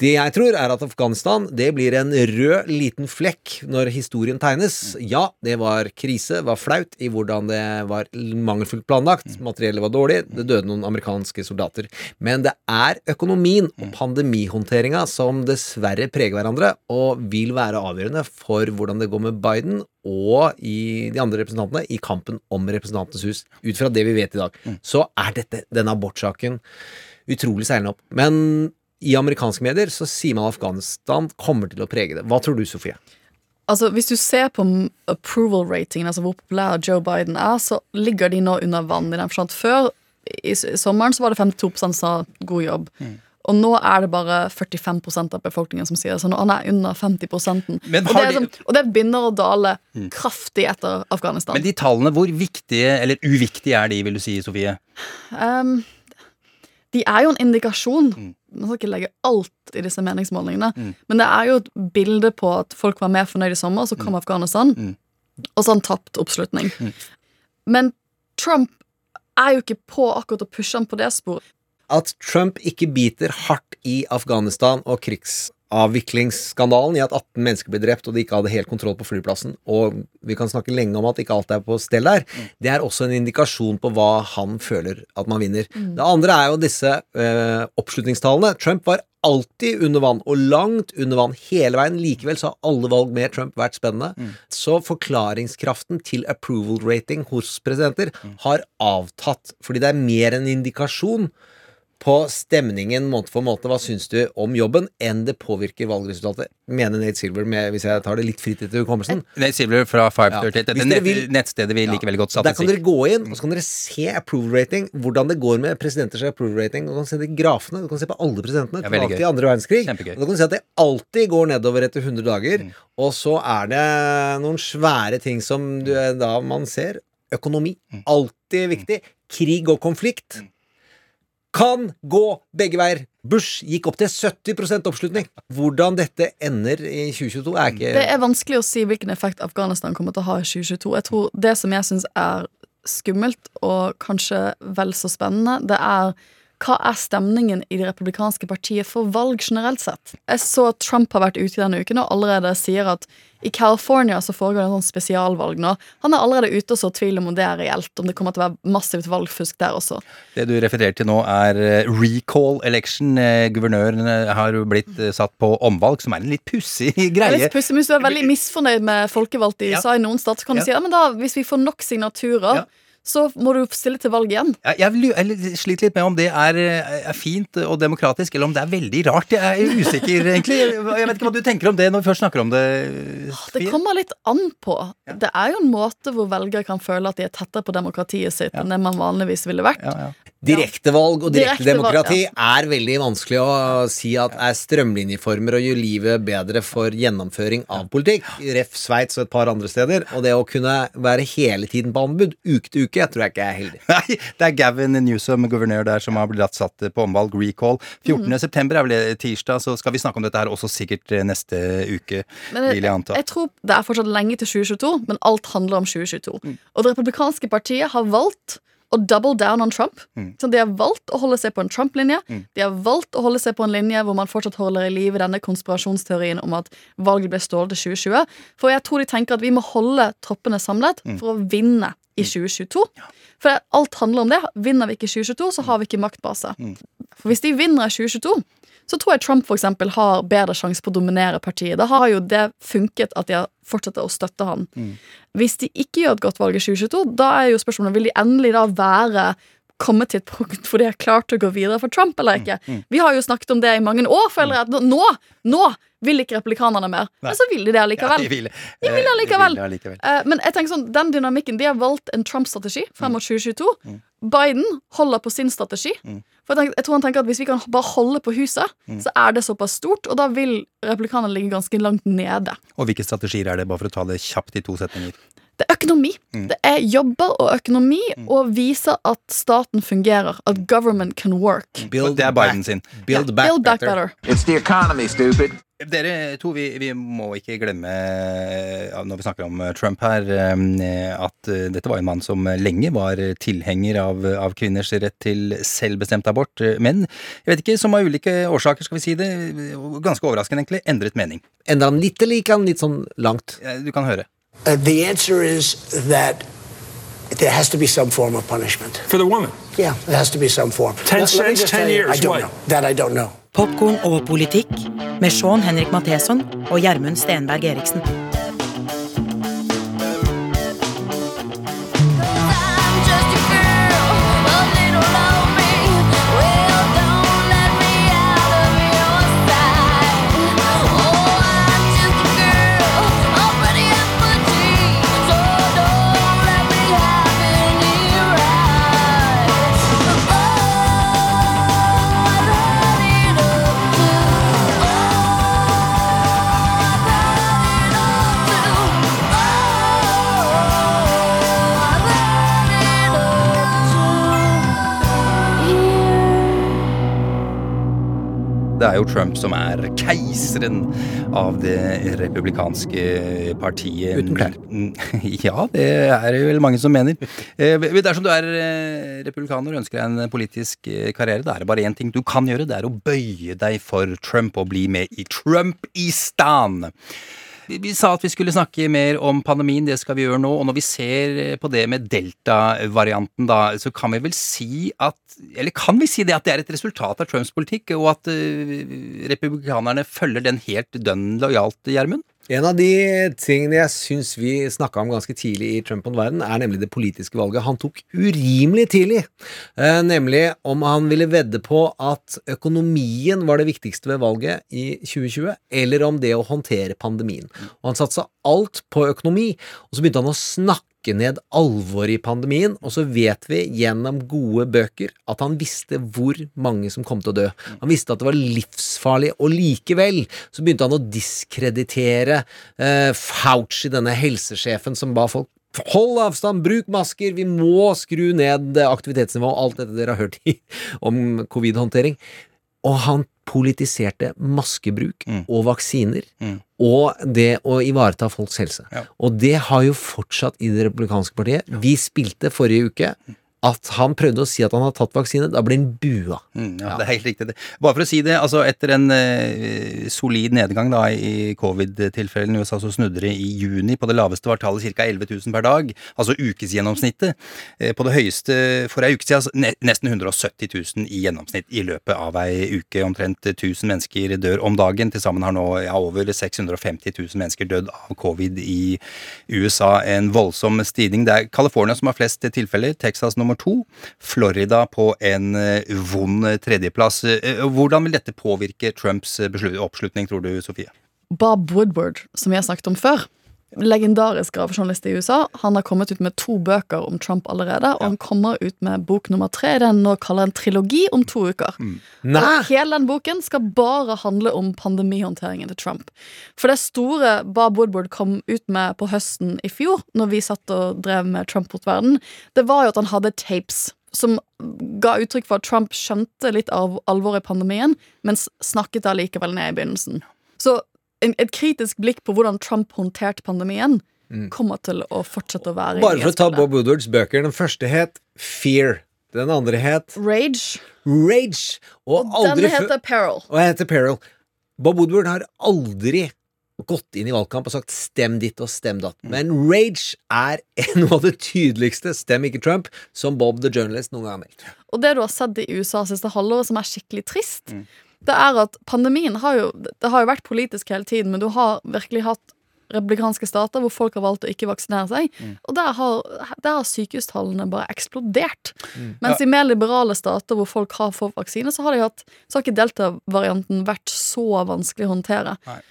Det jeg tror, er at Afghanistan det blir en rød liten flekk når historien tegnes. Ja, det var krise, var flaut i hvordan det var mangelfullt planlagt. Materiellet var dårlig, det døde noen amerikanske soldater. Men det er økonomien og pandemihåndteringa som dessverre preger hverandre, og vil være avgjørende for hvordan det går med Biden og i de andre representantene i kampen om Representantenes hus. Ut fra det vi vet i dag, så er dette, denne abortsaken utrolig seilende opp. Men i amerikanske medier så sier man Afghanistan kommer til å prege det. Hva tror du, Sofie? Altså, Hvis du ser på approval ratingen, altså hvor populær Joe Biden er, så ligger de nå under vann. i den forstand Før, i sommeren, så var det 52 som sa god jobb. Og nå er det bare 45% av befolkningen som sier det. Så nå han er under 50 Men og, det er de- sånn, og det begynner å dale kraftig etter Afghanistan. Men de tallene, hvor viktige eller uviktige er de, vil du si, Sofie? Um, de er jo en indikasjon. Man skal ikke legge alt i disse meningsmålingene. Men det er jo et bilde på at folk var mer fornøyd i sommer, så kom Afghanistan, og så han tapt oppslutning. Men Trump er jo ikke på akkurat å pushe ham på det sporet. At Trump ikke biter hardt i Afghanistan og krigsavviklingsskandalen i at 18 mennesker ble drept og de ikke hadde helt kontroll på flyplassen, og vi kan snakke lenge om at ikke alt er på stell der, det er også en indikasjon på hva han føler at man vinner. Mm. Det andre er jo disse eh, oppslutningstallene. Trump var alltid under vann, og langt under vann hele veien. Likevel så har alle valg med Trump vært spennende. Så forklaringskraften til approval rating hos presidenter har avtatt, fordi det er mer en indikasjon på stemningen måned for måned. Hva syns du om jobben, enn det påvirker valgresultatet? Mener Nate Silver, med, hvis jeg tar det litt fritt etter hukommelsen. Nate Silver fra 538. Ja. Dette vil- nettstedet vi liker veldig godt. Der kan dere gå inn, og så kan dere se approval rating, hvordan det går med presidenters approval rating. Du kan se de grafene, du kan se på alle presidentene Ja, tilbake gøy. til andre verdenskrig. Kjempegøy. Og da kan du se at det alltid går nedover etter 100 dager. Mm. Og så er det noen svære ting som du, da man ser. Økonomi. Mm. Alltid viktig. Krig og konflikt. Kan gå begge veier. Bush gikk opp til 70% oppslutning. Hvordan dette ender i 2022, er ikke Det er vanskelig å si hvilken effekt Afghanistan kommer til å ha i 2022. Jeg tror Det som jeg syns er skummelt, og kanskje vel så spennende, det er hva er stemningen i det republikanske partiet for valg generelt sett? Jeg så at Trump har vært ute denne uken og allerede sier at i California så foregår det en sånn spesialvalg nå. Han er allerede ute og så tvil om det er reelt, om det kommer til å være massivt valgfusk der også. Det du refererer til nå, er eh, recall election. Eh, Guvernøren har jo blitt eh, satt på omvalg, som er en litt pussig greie. litt pussig, men Hvis du er veldig misfornøyd med folkevalgte i USA i noen stat, så kan du Ja. si ja, men da, hvis vi får nok signaturer, så må du stille til valg igjen. Jeg, jeg, jeg sliter litt med om det er, eh, er fint og demokratisk, eller om det er veldig rart. Jeg er usikker, egentlig. Jeg vet ikke hva du tenker om det når vi først snakker om det. Det kommer litt an på. Det er jo en måte hvor velgere kan føle at de er tettere på demokratiet sitt enn det man vanligvis ville vært. Direktevalg og direktedemokrati ja. er veldig vanskelig å si at er strømlinjeformer og gjør livet bedre for gjennomføring av politikk. Ref. Sveits og et par andre steder. Og det å kunne være hele tiden på anbud, uke til uke, jeg tror jeg ikke er heldig. Nei, det er Gavin Newsom, guvernør der, som har blitt satt på omvalg. Recall. 14. mm. september er vel tirsdag, så skal vi snakke om dette her også sikkert eh, neste uke, Men vil jeg anta. jeg tror det er fortsatt lenge til 2022, men alt handler om 2022. Og det republikanske partiet har valgt å double down on Trump. Mm. Så de har valgt å holde seg på en Trump-linje. Mm. De har valgt å holde seg på en linje hvor man fortsatt holder i live denne konspirasjonsteorien om at valget ble stjålet til 2020. For jeg tror de tenker at vi må holde troppene samlet Mm. for å vinne i 2022. For alt handler om det. Vinner vi ikke i 2022, så har vi ikke maktbase. Mm. For hvis de vinner i 2022, så tror jeg Trump for eksempel har bedre sjanse på å dominere partiet. Da har jo det funket at de har fortsatt å støtte han. Mm. Hvis de ikke gjør et godt valg i 2022, da er jo spørsmålet vil de endelig da være kommet til et punkt hvor de har klart å gå videre for Trump eller ikke. Mm. Vi har jo snakket om det i mange år, føler jeg. at Nå, nå vil ikke republikanerne mer. Nei. Men så vil de det allikevel. Ja, de vil, De vil eh, allikevel. de vil allikevel. Eh, men jeg tenker sånn, den dynamikken, de har valgt en Trump-strategi frem mot 2022. Biden holder på sin strategi. Mm. For jeg, tenker, jeg tror han tenker at Hvis vi kan bare holde på huset, Mm. så er det såpass stort, og da vil republikanerne ligge ganske langt nede. Og hvilke strategier er det, bare for å ta det kjapt i to setninger? Det er økonomi. Mm. Det er jobber og økonomi, og viser at staten fungerer. At government can work. Build det er Biden sin. Build Ja, build back better. It's the economy, stupid. Dere to, vi, vi må ikke glemme, når vi snakker om eh, Trump her, eh, at eh, dette var en mann som lenge var tilhenger av, av kvinners rett til selvbestemt abort. eh, Men jeg vet ikke, som av ulike årsaker, skal vi si det, ganske overraskende egentlig, endret mening. Endra han litt, eller gikk han litt sånn langt? Du kan høre. Uh, the answer is that there has to be some form of punishment. For the woman? Yeah, there has to be some form. Ten Let- let cents, just ten you, years, I don't what? know. That I don't know. Popkorn og politikk med Sean Henrik Matheson og Gjermund Stenberg Eriksen. Det er jo Trump som er keiseren av det republikanske partiet. Uten klær. Ja, det er det vel mange som mener. Eh, Dersom du er eh, republikaner og ønsker deg en politisk eh, karriere, da er det bare én ting du kan gjøre. Det er å bøye deg for Trump og bli med i Trump-istan. Vi, sa at vi skulle snakke mer om pandemien, det skal vi gjøre nå. Og når vi ser på det med delta-varianten, da, så kan vi vel si at Eller kan vi si det at det er et resultat av Trumps politikk, og at eh, republikanerne følger den helt dønn lojalt, Gjermund? En av de tingene jeg syns vi snakka om ganske tidlig i Trump on verden, er nemlig det politiske valget han tok urimelig tidlig. Eh, nemlig om han ville vedde på at økonomien var det viktigste ved valget i 2020, eller om det å håndtere pandemien. Og han satsa alt på økonomi, og så begynte han å snakke ned alvoret i pandemien, og så vet vi gjennom gode bøker at han visste hvor mange som kom til å dø. Han visste at det var livsfarlig, og likevel så begynte han å diskreditere eh, Fauci, denne helsesjefen som ba folk Hold avstand, bruk masker, vi må skru ned aktivitetsnivået, alt dette dere har hørt i, om covid-håndtering. Og han politiserte maskebruk og vaksiner og det å ivareta folks helse. Og det har jo fortsatt i det republikanske partiet. Vi spilte forrige uke at han prøvde å si at han hadde tatt vaksine. Da ble han bua. Mm, ja, Det er helt riktig. Bare for å si det, altså etter en eh, solid nedgang da i covid-tilfellene i USA, så snudde det i juni. På det laveste var tallet ca. 11 000 per dag, altså ukesgjennomsnittet. Eh, på det høyeste for ei uke siden altså, nesten 170 000 i gjennomsnitt i løpet av ei uke. Omtrent 1000 mennesker dør om dagen. Til sammen har nå ja, over 650 000 mennesker dødd av covid i USA. En voldsom stigning. Det er California som har flest tilfeller, Texas nummer to, Florida på en eh, vond tredjeplass. Eh, Hvordan vil dette påvirke Trumps eh, oppslutning, tror du, Sofie? Bob Woodward, som vi har snakket om før, legendarisk gravejournalist i USA. Han har kommet ut med to bøker om Trump allerede, og han kommer ut med bok nummer tre. Det han nå kaller en trilogi om to uker. Nei! Og hele den boken skal bare handle om pandemihåndteringen til Trump. For det store Bob Woodward kom ut med på høsten i fjor, når vi satt og drev med Trump mot verden, det var jo at han hadde tapes som ga uttrykk for at Trump skjønte litt av alvoret i pandemien, men snakket allikevel ned i begynnelsen. Så en, et kritisk blikk på hvordan Trump håndterte pandemien, kommer til å fortsette å være Bare for å ta. Bob Woodwards bøker. Den første het Fear. Den andre het Rage. Rage. Og aldri den heter Peril. Og jeg heter Peril. Bob Woodward har aldri gått inn i valgkamp og sagt 'stem ditt og stem datt'. Men Rage er noe av det tydeligste 'stem ikke Trump' som Bob the Journalist noen gang har meldt. Og det du har sett i USA siste halvåret som er skikkelig trist, det er at pandemien har jo Det har jo vært politisk hele tiden, men du har virkelig hatt republikanske stater hvor folk har valgt å ikke vaksinere seg. Og der har, der har sykehustallene bare eksplodert. Mens i mer liberale stater hvor folk har fått vaksine, så har, de hatt, så har ikke delta-varianten vært så vanskelig å håndtere. Eh,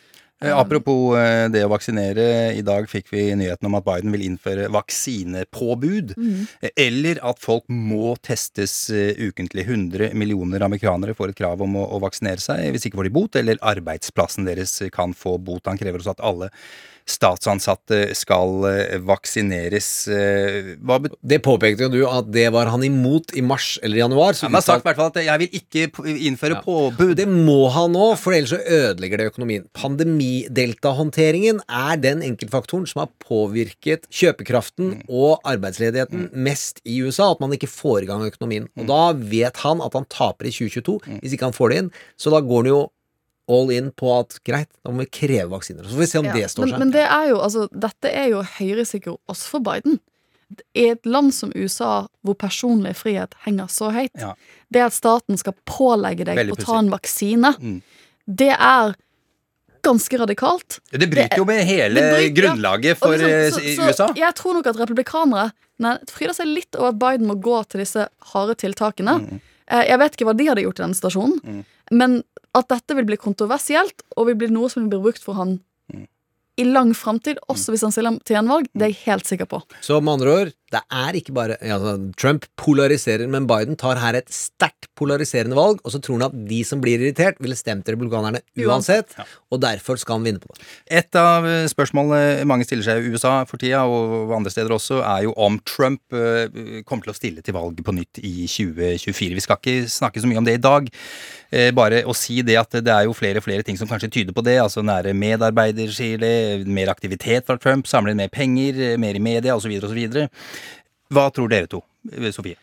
Apropos eh, det å vaksinere. I dag fikk vi nyheten om at Biden vil innføre vaksinepåbud. Eh, Eller at folk må testes eh, ukentlig. 100 millioner amerikanere får et krav om å, å vaksinere seg. Hvis ikke får de bot, eller arbeidsplassen deres kan få bot. Han krever også at alle statsansatte skal eh, vaksineres. Eh, Hva Det påpekte jo du at det var han imot i mars eller januar. Han har sagt i hvert fall at jeg vil ikke innføre innføre påbud. Det må han nå, for ellers så ødelegger det økonomien. Pandemideltahåndteringen er den enkeltfaktoren som har påvirket kjøpekraften og arbeidsledigheten mest i USA. At man ikke får i gang økonomien. Og da vet han at han taper i 2022 hvis ikke han får det inn. Så da går han jo all in på at greit, da må vi kreve vaksiner. Så får vi se om Ja, det står men, seg. men det er jo, altså, dette er jo høyrisiko også for Biden. I et land som USA, hvor personlig frihet henger så høyt, Ja. det at staten skal pålegge deg å ta en vaksine, Mm. det er ganske radikalt. Det bryter jo med hele bryter- grunnlaget for liksom, eh, så- så USA. Jeg tror nok at republikanere nei, fryder seg litt over at Biden må gå til disse harde tiltakene. Mm. Eh, Jeg vet ikke hva de hadde gjort i denne stasjonen, men at dette vil bli kontroversielt, og vil bli noe som vil bli brukt for han Mm. i lang framtid, også hvis han stiller til gjenvalg, det er jeg helt sikker på. Så med andre ord, det er ikke bare ja, altså, Trump polariserer, men Biden tar her et sterkt polariserende valg, og så tror han at de som blir irritert, ville stemt republikanerne uansett, og derfor skal han vinne på det. Et av eh, spørsmålene mange stiller seg i USA for tida, og andre steder også, er jo om Trump eh, kommer til å stille til valg på nytt i 2024. Vi skal ikke snakke så mye om det i dag. Eh, Bare å si det at det er jo flere og flere ting som kanskje tyder på det. Altså nære medarbeider sier det, mer aktivitet fra Trump, samler inn mer penger, mer i media osv. osv. Hva tror dere to, Sofie?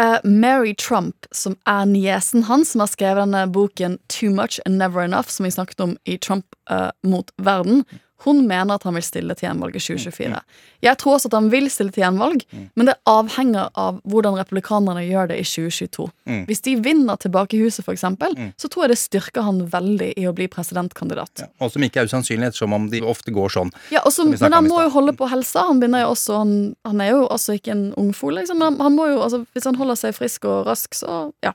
Uh, Mary Trump, som er niesen hans, som har skrevet denne boken Too Much and Never Enough, som vi snakket om i Trump uh, mot verden, hun mener at han vil stille til gjenvalg i 2024. Jeg tror også at han vil stille til gjenvalg, men det avhenger av hvordan republikanerne gjør det i 2022. Mm. Hvis de vinner tilbake i for eksempel, så tror jeg det styrker han veldig i å bli presidentkandidat. Og som ikke er usannsynlig, ettersom om de ofte går sånn. Ja, også, men han må jo holde på helsa. Han, også, han, han er jo også ikke en ungfole. Liksom. Han, han jo, altså, hvis han holder seg frisk og rask, så ja.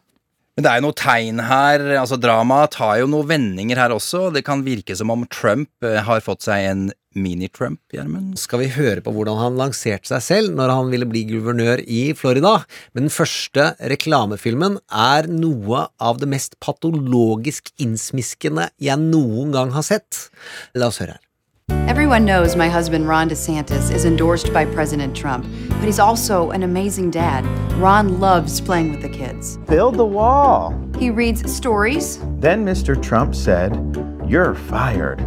Men det er jo noe tegn her. altså Dramaet tar jo noen vendinger her også. Det kan virke som om Trump eh, har fått seg en mini-Trump, Gjermund. Skal vi høre på hvordan han lanserte seg selv når han ville bli guvernør i Florida? Men den første reklamefilmen er noe av det mest patologisk innsmiskende jeg noen gang har sett. La oss høre her. Everyone knows my husband Ron DeSantis is endorsed by President Trump, but he's also an amazing dad. Ron loves playing with the kids. Build the wall. He reads stories, Then Mr. Trump said, You're fired.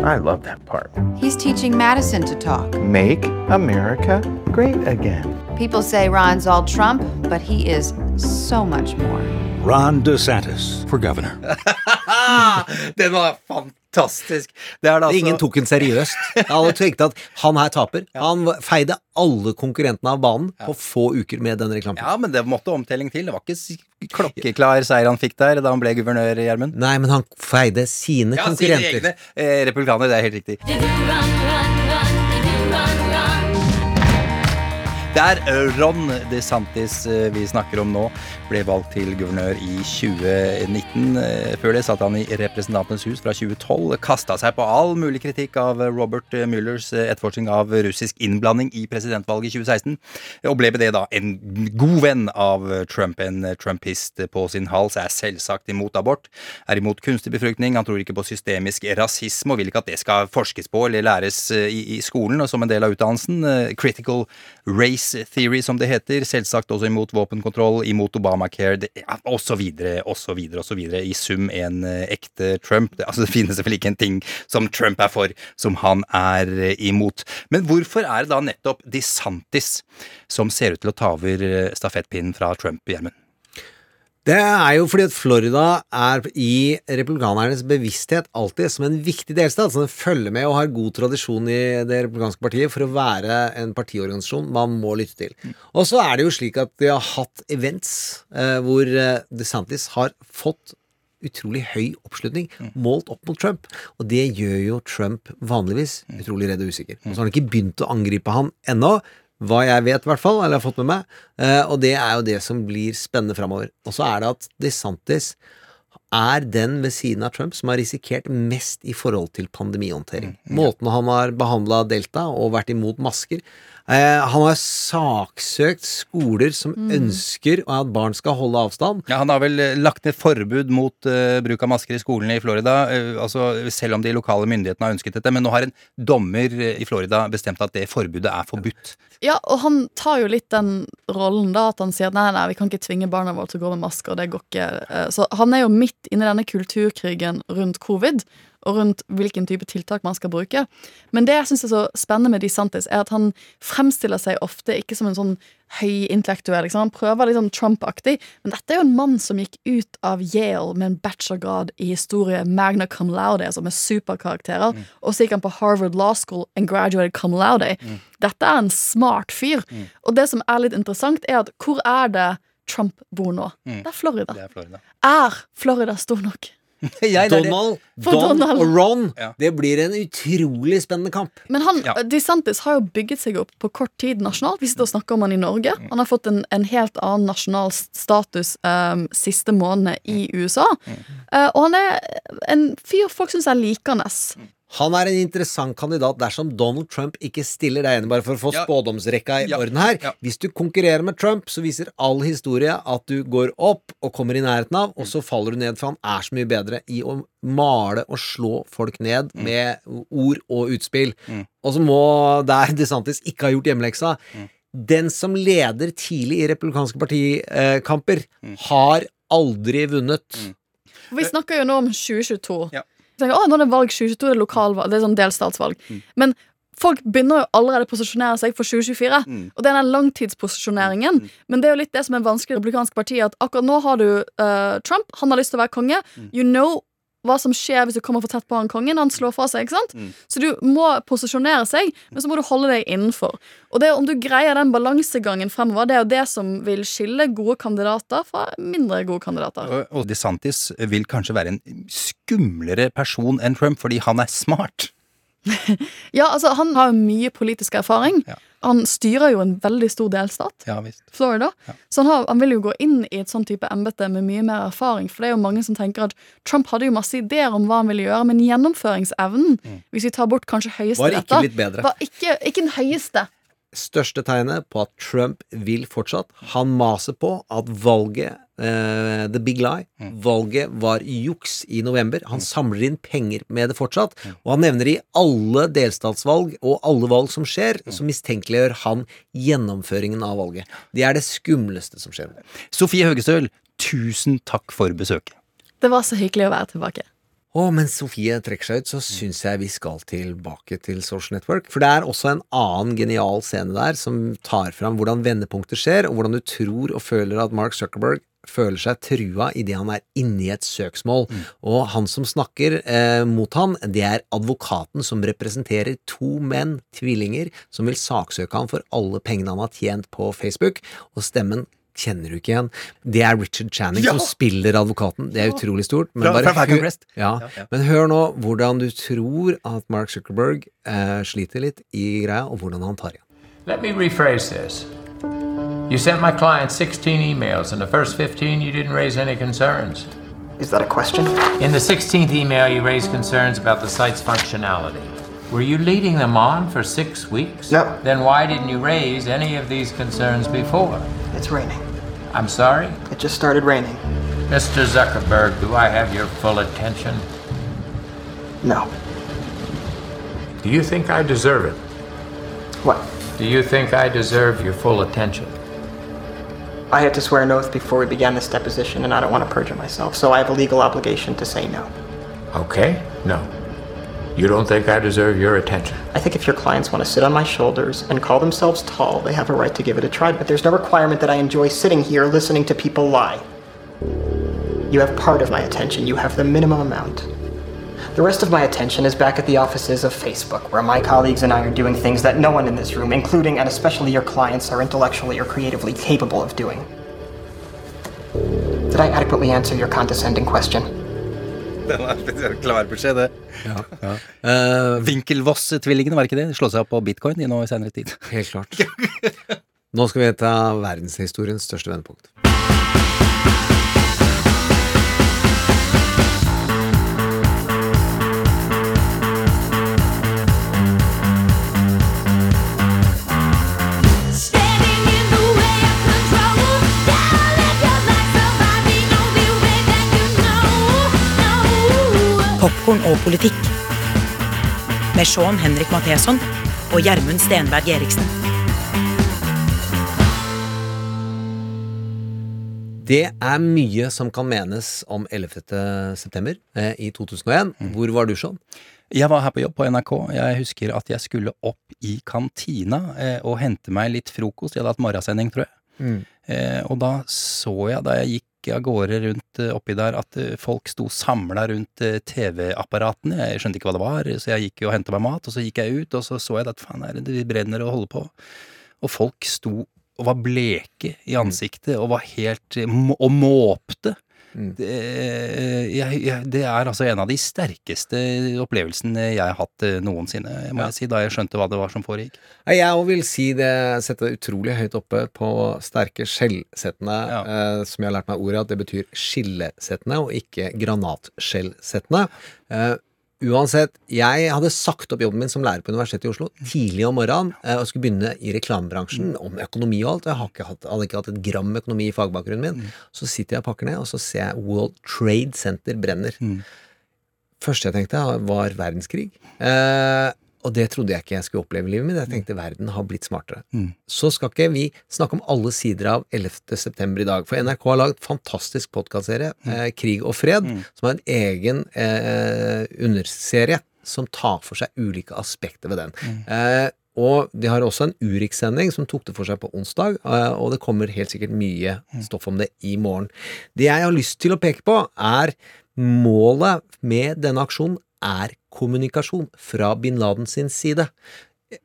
I love that part. he's teaching Madison to talk. Make America great again. People say Ron's all Trump, but he is so much more. Ron DeSantis for governor. Den var fantastisk! Det er det altså Ingen tok den seriøst. Alle tenkte at han her taper. Han feide alle konkurrentene av banen på få uker med den reklamen. Ja, men det måtte omtelling til. Det var ikke klokkeklar seier han fikk der da han ble guvernør, Gjermund. Nei, men han feide sine Ja, sine egne eh, republikanere. Det er helt riktig. Det er Ron DeSantis eh, vi snakker om nå. Ble valgt til guvernør i 2019. Eh, Før det satt han i Representantenes hus fra 2012. Kasta seg på all mulig kritikk av Robert Muellers eh, etterforskning av russisk innblanding i presidentvalget i 2016. Og ble med det da en god venn av Trump. En trumpist på sin hals er selvsagt imot abort. Er imot kunstig befruktning. Han tror ikke på systemisk rasisme og vil ikke at det skal forskes på eller læres i, i skolen og som en del av utdannelsen. Critical race theory, som det heter. Selvsagt også imot våpenkontroll, imot Obamacare osv., osv., osv. I sum en eh, ekte Trump. Det, altså, det finnes selvfølgelig ikke en ting som Trump er for, som han er eh, imot. Men hvorfor er det da nettopp DeSantis som ser ut til å ta over eh, stafettpinnen fra Trump, Gjermund? Det er jo fordi at Florida er i republikanernes bevissthet alltid som en viktig delstat. Så den følger med og har god tradisjon i det republikanske partiet for å være en partiorganisasjon man må lytte til. Og så er det jo slik at de har hatt events eh, hvor eh, DeSantis har fått utrolig høy oppslutning målt opp mot Trump. Og det gjør jo Trump vanligvis utrolig redd og usikker. Og så har han ikke begynt å angripe han ennå. Hva jeg vet, i hvert fall, eller har fått med meg. Eh, og det er jo det som blir spennende framover. Og så er det at DeSantis er den ved siden av Trump som har risikert mest i forhold til pandemihåndtering. Måten han har behandla Delta og vært imot masker. Eh, han har saksøkt skoler som ønsker at barn skal holde avstand. Ja, Han har vel eh, lagt ned forbud mot uh, bruk av masker i skolene i Florida, uh, altså selv om de lokale myndighetene har ønsket dette. Men nå har en dommer i Florida bestemt at det forbudet er forbudt. Ja, og han tar jo litt den rollen da, at han sier nei, nei, vi kan ikke tvinge barna våre til å gå med masker, det går ikke. Uh, Så han er jo midt inne i denne kulturkrigen rundt covid, og rundt hvilken type tiltak man skal bruke. Men det jeg syns er så spennende med DeSantis, er at han fremstiller seg ofte ikke som en sånn høyintellektuell. Liksom. Han prøver litt sånn Trump-aktig, men dette er jo en mann som gikk ut av Yale med en bachelorgrad i historie, magna cum laude, altså med superkarakterer, og så gikk han på Harvard Law School and graduated cum laude. Dette er en smart fyr. Og det som er litt interessant, er at hvor er det Trump bor nå? Det er Florida. Det er Florida. Er Florida stor nok? Jeg. Donald, For Don Donald. og Ron. Ja. Det blir en utrolig spennende kamp. Men han, Ja. DeSantis har jo bygget seg opp på kort tid nasjonalt. Vi sitter og snakker om han i Norge. Han har fått en, en helt annen nasjonal status um, siste månedene i USA. Uh, og han er en fyr folk syns er likende. Han er en interessant kandidat dersom Donald Trump ikke stiller deg enig bare for å få Ja. spådomsrekka i Ja. orden her. Ja. Hvis du konkurrerer med Trump, så viser all historie at du går opp og kommer i nærheten av, og så faller du ned, for han er så mye bedre i å male og slå folk ned med ord og utspill. Og så må, der DeSantis ikke har gjort hjemmeleksa Den som leder tidlig i republikanske partikamper, har aldri vunnet. Vi snakker jo nå om 2022. Ja. Så tenker, å, nå er det valg 2022, det er lokalvalg, det er sånn delstatsvalg. Mm. Men folk begynner jo allerede å posisjonere seg for 2024. Mm. Og det er den langtidsposisjoneringen. Men det er jo litt det som er vanskelig i republikanske partier, at akkurat nå har du uh, Trump, han har lyst til å være konge. Mm. You know hva som skjer hvis du kommer for tett på han kongen. Han slår fra seg, ikke sant? Mm. Så du må posisjonere seg, men så må du holde deg innenfor. Og det om du greier den balansegangen fremover, det er jo det som vil skille gode kandidater fra mindre gode kandidater. Og, og DeSantis vil kanskje være en skumlere person enn Trump, fordi han er smart. Ja, altså Han har mye politisk erfaring. Ja. Han styrer jo en veldig stor delstat, Ja Florida. Florida. Så han, har, han vil jo gå inn i et sånn type embete med mye mer erfaring. For det er jo mange som tenker at Trump hadde jo masse ideer om hva han ville gjøre, men gjennomføringsevnen, hvis vi tar bort kanskje høyesterett, Var ikke litt bedre. var ikke, ikke den høyeste. Største tegnet på at Trump vil fortsatt. Han maser på at valget, uh, the big lie, valget var juks i november. Han samler inn penger med det fortsatt. Og han nevner i alle delstatsvalg og alle valg som skjer, så mistenkeliggjør han gjennomføringen av valget. Det er det skumleste som skjer. Sofie Høgestøl, tusen takk for besøket. Det var så hyggelig å være tilbake. Og mens Sofie trekker seg ut, så syns jeg vi skal tilbake til Social Network. For det er også en annen genial scene der som tar fram hvordan vendepunkter skjer, og hvordan du tror og føler at Mark Zuckerberg føler seg trua idet han er inne i et søksmål. Og han som snakker eh, mot han, det er advokaten som representerer to menn, tvillinger, som vil saksøke han for alle pengene han har tjent på Facebook, og stemmen kjenner du ikke igjen. Det er Richard Channing Ja! som spiller advokaten. Det er utrolig stort. Men, bare hør- Ja. Men hør nå hvordan du tror at Mark Zuckerberg eh, sliter litt i greia, og hvordan han tar igjen. Let me rephrase this. You sent my client 16 emails. In the first 15, you didn't raise any concerns. Is that a question? In the 16th email, you raised concerns about the site's functionality. Were you leading them on for six weeks? No. Then why didn't you raise any of these concerns before? It's raining. I'm sorry? It just started raining. Mr. Zuckerberg, do I have your full attention? No. Do you think I deserve it? What? Do you think I deserve your full attention? I had to swear an oath before we began this deposition, and I don't want to perjure myself, so I have a legal obligation to say no. Okay? No. You don't think I deserve your attention? I think if your clients want to sit on my shoulders and call themselves tall, they have a right to give it a try, but there's no requirement that I enjoy sitting here listening to people lie. You have part of my attention, you have the minimum amount. The rest of my attention is back at the offices of Facebook, where my colleagues and I are doing things that no one in this room, including and especially your clients, are intellectually or creatively capable of doing. Did I adequately answer your condescending question? Det var spesielt klar beskjed, det. Ja. Uh, Vinkelvoss-tvillingene, var ikke det? De slo seg opp på bitcoin i nå i senere tid. Helt klart. Nå skal vi ta verdenshistoriens største vendepunkt. Popkorn og politikk. Med Sean Henrik Matheson og Gjermund Stenberg Eriksen. Det er mye som kan menes om 11. september eh, i 2001. Hvor var du, Sean? Jeg var her på jobb på NRK. Jeg husker at jeg skulle opp i kantina eh, og hente meg litt frokost. Jeg hadde hatt morgensending, tror jeg. Mm. Eh, og da så jeg, da jeg gikk av gårde rundt eh, oppi der, at eh, folk sto samla rundt eh, TV-apparatene. Jeg skjønte ikke hva det var, så jeg gikk jo og henta meg mat, og så gikk jeg ut, og så så jeg at faen, er det det brenner og holder på. Og folk sto og var bleke i ansiktet og var helt Og måpte. Det, jeg, jeg, det er altså en av de sterkeste opplevelsene jeg har hatt eh, noensinne, må Ja. jeg si, da jeg skjønte hva det var som foregikk. Jeg òg vil si det setter det utrolig høyt oppe på sterke skjellsettende, eh, som jeg har lært meg ordet at det betyr skillesettende og ikke granatskjellsettende. Eh, uansett, jeg hadde sagt opp jobben min som lærer på Universitetet i Oslo tidlig om morgenen eh, og skulle begynne i reklamebransjen om økonomi og alt. Jeg hadde ikke hatt, hadde ikke hatt et gram økonomi i fagbakgrunnen min. Så sitter jeg og pakker ned, og så ser jeg World Trade Center brenner. Første jeg tenkte, var verdenskrig. Eh, og det trodde jeg ikke jeg skulle oppleve i livet mitt. Jeg tenkte verden har blitt smartere. Mm. Så skal ikke vi snakke om alle sider av 11. september i dag. For NRK har laget fantastisk podkastserie, eh, Krig og fred, som har en egen eh, underserie som tar for seg ulike aspekter ved den. Eh, og de har også en Urix-sending som tok det for seg på onsdag, eh, og det kommer helt sikkert mye stoff om det i morgen. Det jeg har lyst til å peke på, er målet med denne aksjonen er kommunikasjon fra bin Laden sin side.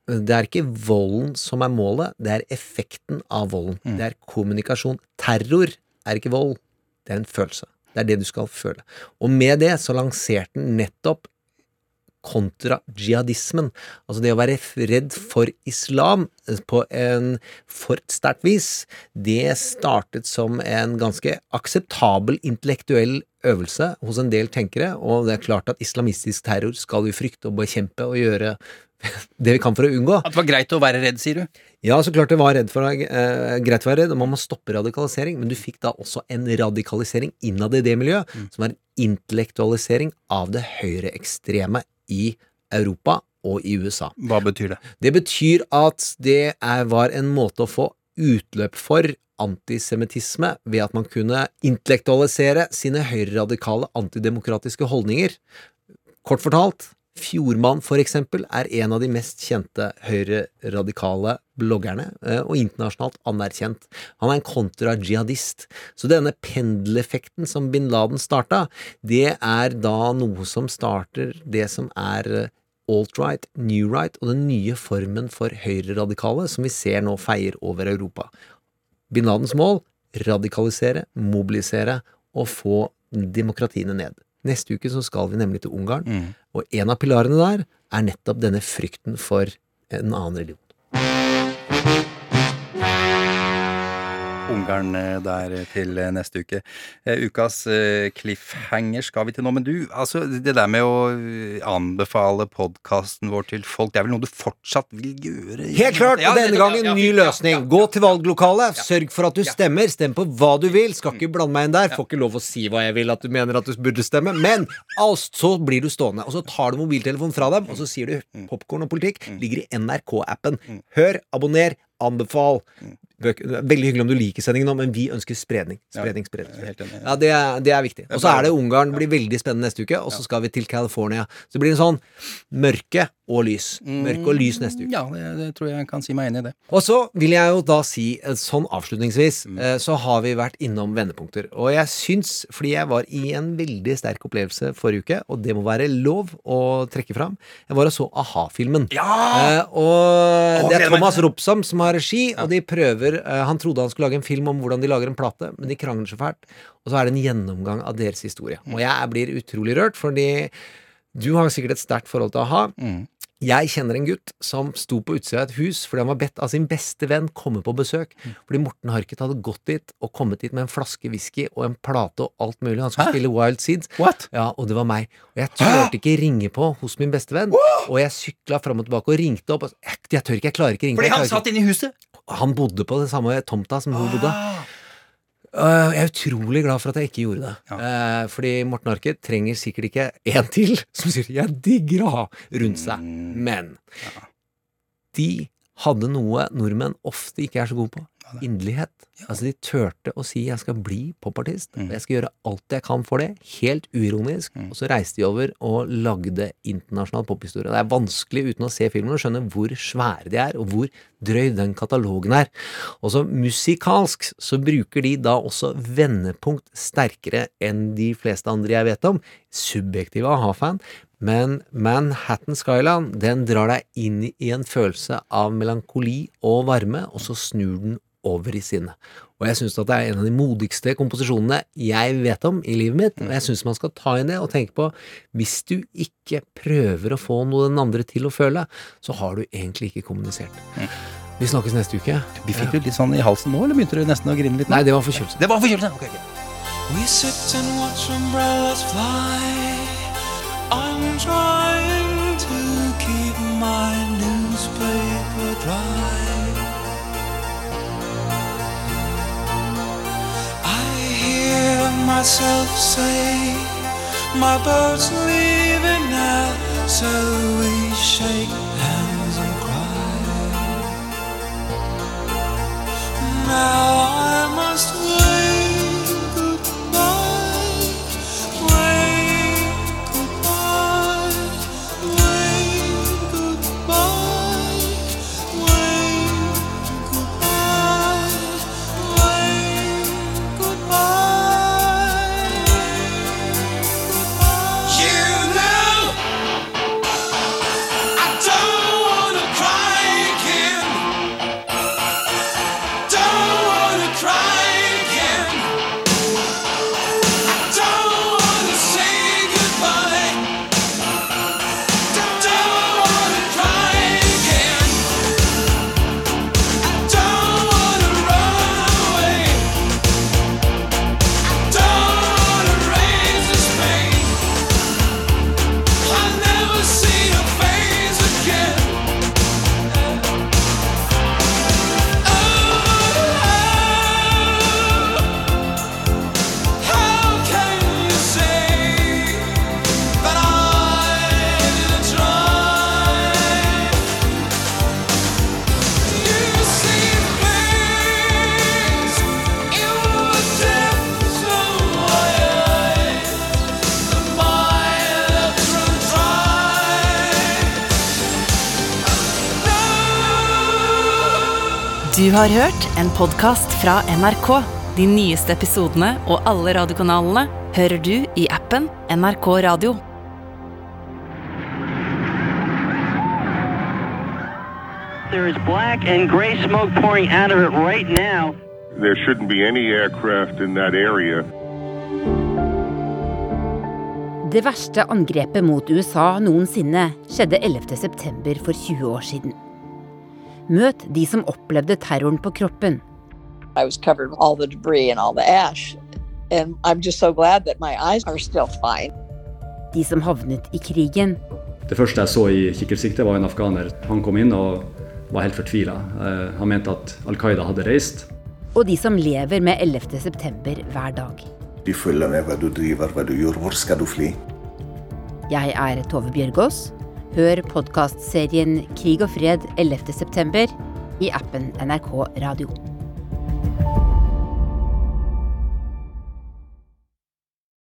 Det er ikke volden som er målet, det er effekten av volden. Det er kommunikasjon. Terror er ikke vold, det er en følelse. Det er det du skal føle. Og med det så lanserte den nettopp kontra jihadismen. Altså det å være redd for islam eh, på en for sterkt vis, det startet som en ganske akseptabel intellektuell øvelse hos en del tenkere, og det er klart at islamistisk terror skal vi frykte og bekjempe og gjøre det vi kan for å unngå. At det var greit å være redd, sier du? Ja, så klart det var redd for, eh, greit å være redd, og man må stoppe radikalisering, men du fikk da også en radikalisering innad i det miljøet, som var en intellektualisering av det høyreekstreme i Europa og i USA. Hva betyr det? Det betyr at det er, var en måte å få utløp for antisemittisme ved at man kunne intellektualisere sine høyreradikale antidemokratiske holdninger. Kort fortalt, Fjordmann for eksempel er en av de mest kjente høyreradikale bloggerne, eh, og internasjonalt anerkjent. Han er en kontra-jihadist. Så denne pendeleffekten som bin Laden starta, det er da noe som starter det som er eh, alt-right, new right og den nye formen for høyreradikale som vi ser nå feier over Europa. Bin Ladens mål radikalisere, mobilisere og få demokratiene ned. Neste uke så skal vi nemlig til Ungarn, og en av pilarene der er nettopp denne frykten for en annen religion. Ungarn eh, der til eh, neste uke. Eh, Ukas cliffhanger skal vi til nå. Men du, altså det der med å anbefale podkasten vår til folk, det er vel noe du fortsatt vil gjøre? Helt klart! Og denne gangen ny løsning. Gå til valglokalet. Sørg for at du stemmer. Stem på hva du vil. Skal ikke blande meg inn der. Får ikke lov å si hva jeg vil at du mener at du burde stemme. Men altså, så blir du stående. Og så tar du mobiltelefonen fra dem, og så sier du popkorn og politikk ligger i NRK-appen. Hør, abonner, anbefal. Bøk- Veldig hyggelig om du liker sendingen nå, men vi ønsker spredning. Spredning, spredning. spredning. Ja, det er, det er viktig. Og så er det Ungarn. Blir veldig spennende neste uke. Og så skal vi til California. Så det blir en sånn mørke og lys. Mørke og lys neste uke. Ja, det, det tror jeg kan si meg enig i det. Og så vil jeg jo da si, eh, sånn avslutningsvis, mm. så har vi vært innom vendepunkter. Og jeg syns, fordi jeg var i en veldig sterk opplevelse forrige uke, og det må være lov å trekke fram, jeg var og så a-ha-filmen. Eh, og det er Thomas Ropsom Ropsam som har regi, og de prøver eh, Han trodde han skulle lage en film om hvordan de lager en plate, men de krangler så fælt. Og så er det en gjennomgang av deres historie. Og jeg blir utrolig rørt, fordi du har sikkert et sterkt forhold til a-ha. Jeg kjenner en gutt som sto på utsida av et hus fordi han var bedt av sin beste venn komme på besøk. Fordi Morten Harket hadde gått dit og kommet dit med en flaske whisky og en plate og alt mulig. Han skulle Hæ? spille Wild Seeds. What? Ja, Og det var meg. Og jeg turte ikke ringe på hos min beste venn. Og jeg sykla fram og tilbake og ringte opp. Jeg, jeg tør ikke, jeg klarer ikke ringe. Fordi jeg han satt inne i huset? Han bodde på det samme tomta som hun bodde. Øh, jeg er utrolig glad for at jeg ikke gjorde det. Eh, fordi Morten Arket trenger sikkert ikke en til som sier 'jeg digger å ha' rundt seg. Men de hadde noe nordmenn ofte ikke er så gode på. Inderlighet. Altså De turte å si 'jeg skal bli popartist', og jeg skal gjøre alt jeg kan for det. Helt uironisk. Og så reiste de over og lagde internasjonal pophistorie. Det er vanskelig uten å se filmen å skjønne hvor svære de er, og hvor drøy den katalogen er. Og så musikalsk så bruker de da også vendepunkt sterkere enn de fleste andre jeg vet om. Subjektive a-ha-fan. Men Manhattan Skyland den drar deg inn i en følelse av melankoli og varme, og så snur den over i sinne. Og jeg syns det er en av de modigste komposisjonene jeg vet om i livet mitt. Og jeg syns man skal ta inn det og tenke på hvis du ikke prøver å få noe den andre til å føle, så har du egentlig ikke kommunisert. Vi snakkes neste uke. Vi fikk jo litt sånn i halsen nå, eller begynte du nesten å grine litt? nå? Nei, det var forkjølelse. Det var forkjølelse! Ok, ok. We sit and watch umbrellas fly. I'm trying to keep my newspaper dry. Hear myself say, My boat's leaving now, so we shake hands and cry. Now I must har hørt en podkast fra NRK. De nyeste episodene og alle radiokanalene hører du i appen NRK Radio. There is black and gray smoke pouring out of it right now. There shouldn't be any aircraft in that area. Det verste angrepet mot USA noensinne skjedde 11.9. for 20 år siden. Møt de som opplevde terroren på kroppen. I was covered with all the debris and all the ash. And I'm just so glad that my eyes are still fine. De som havnet i krigen, Det første jeg så i kikkertsiktet, var en afghaner. Han kom inn og var helt fortvila. Han mente at Al Qaida hadde reist. og de som lever med 11. september hver dag. De følger med hva du driver, hva du gjør, hvor skal du fly? Jeg er Tove Bjørgaas. Hør podkastserien Krig og fred 11. september i appen NRK Radio.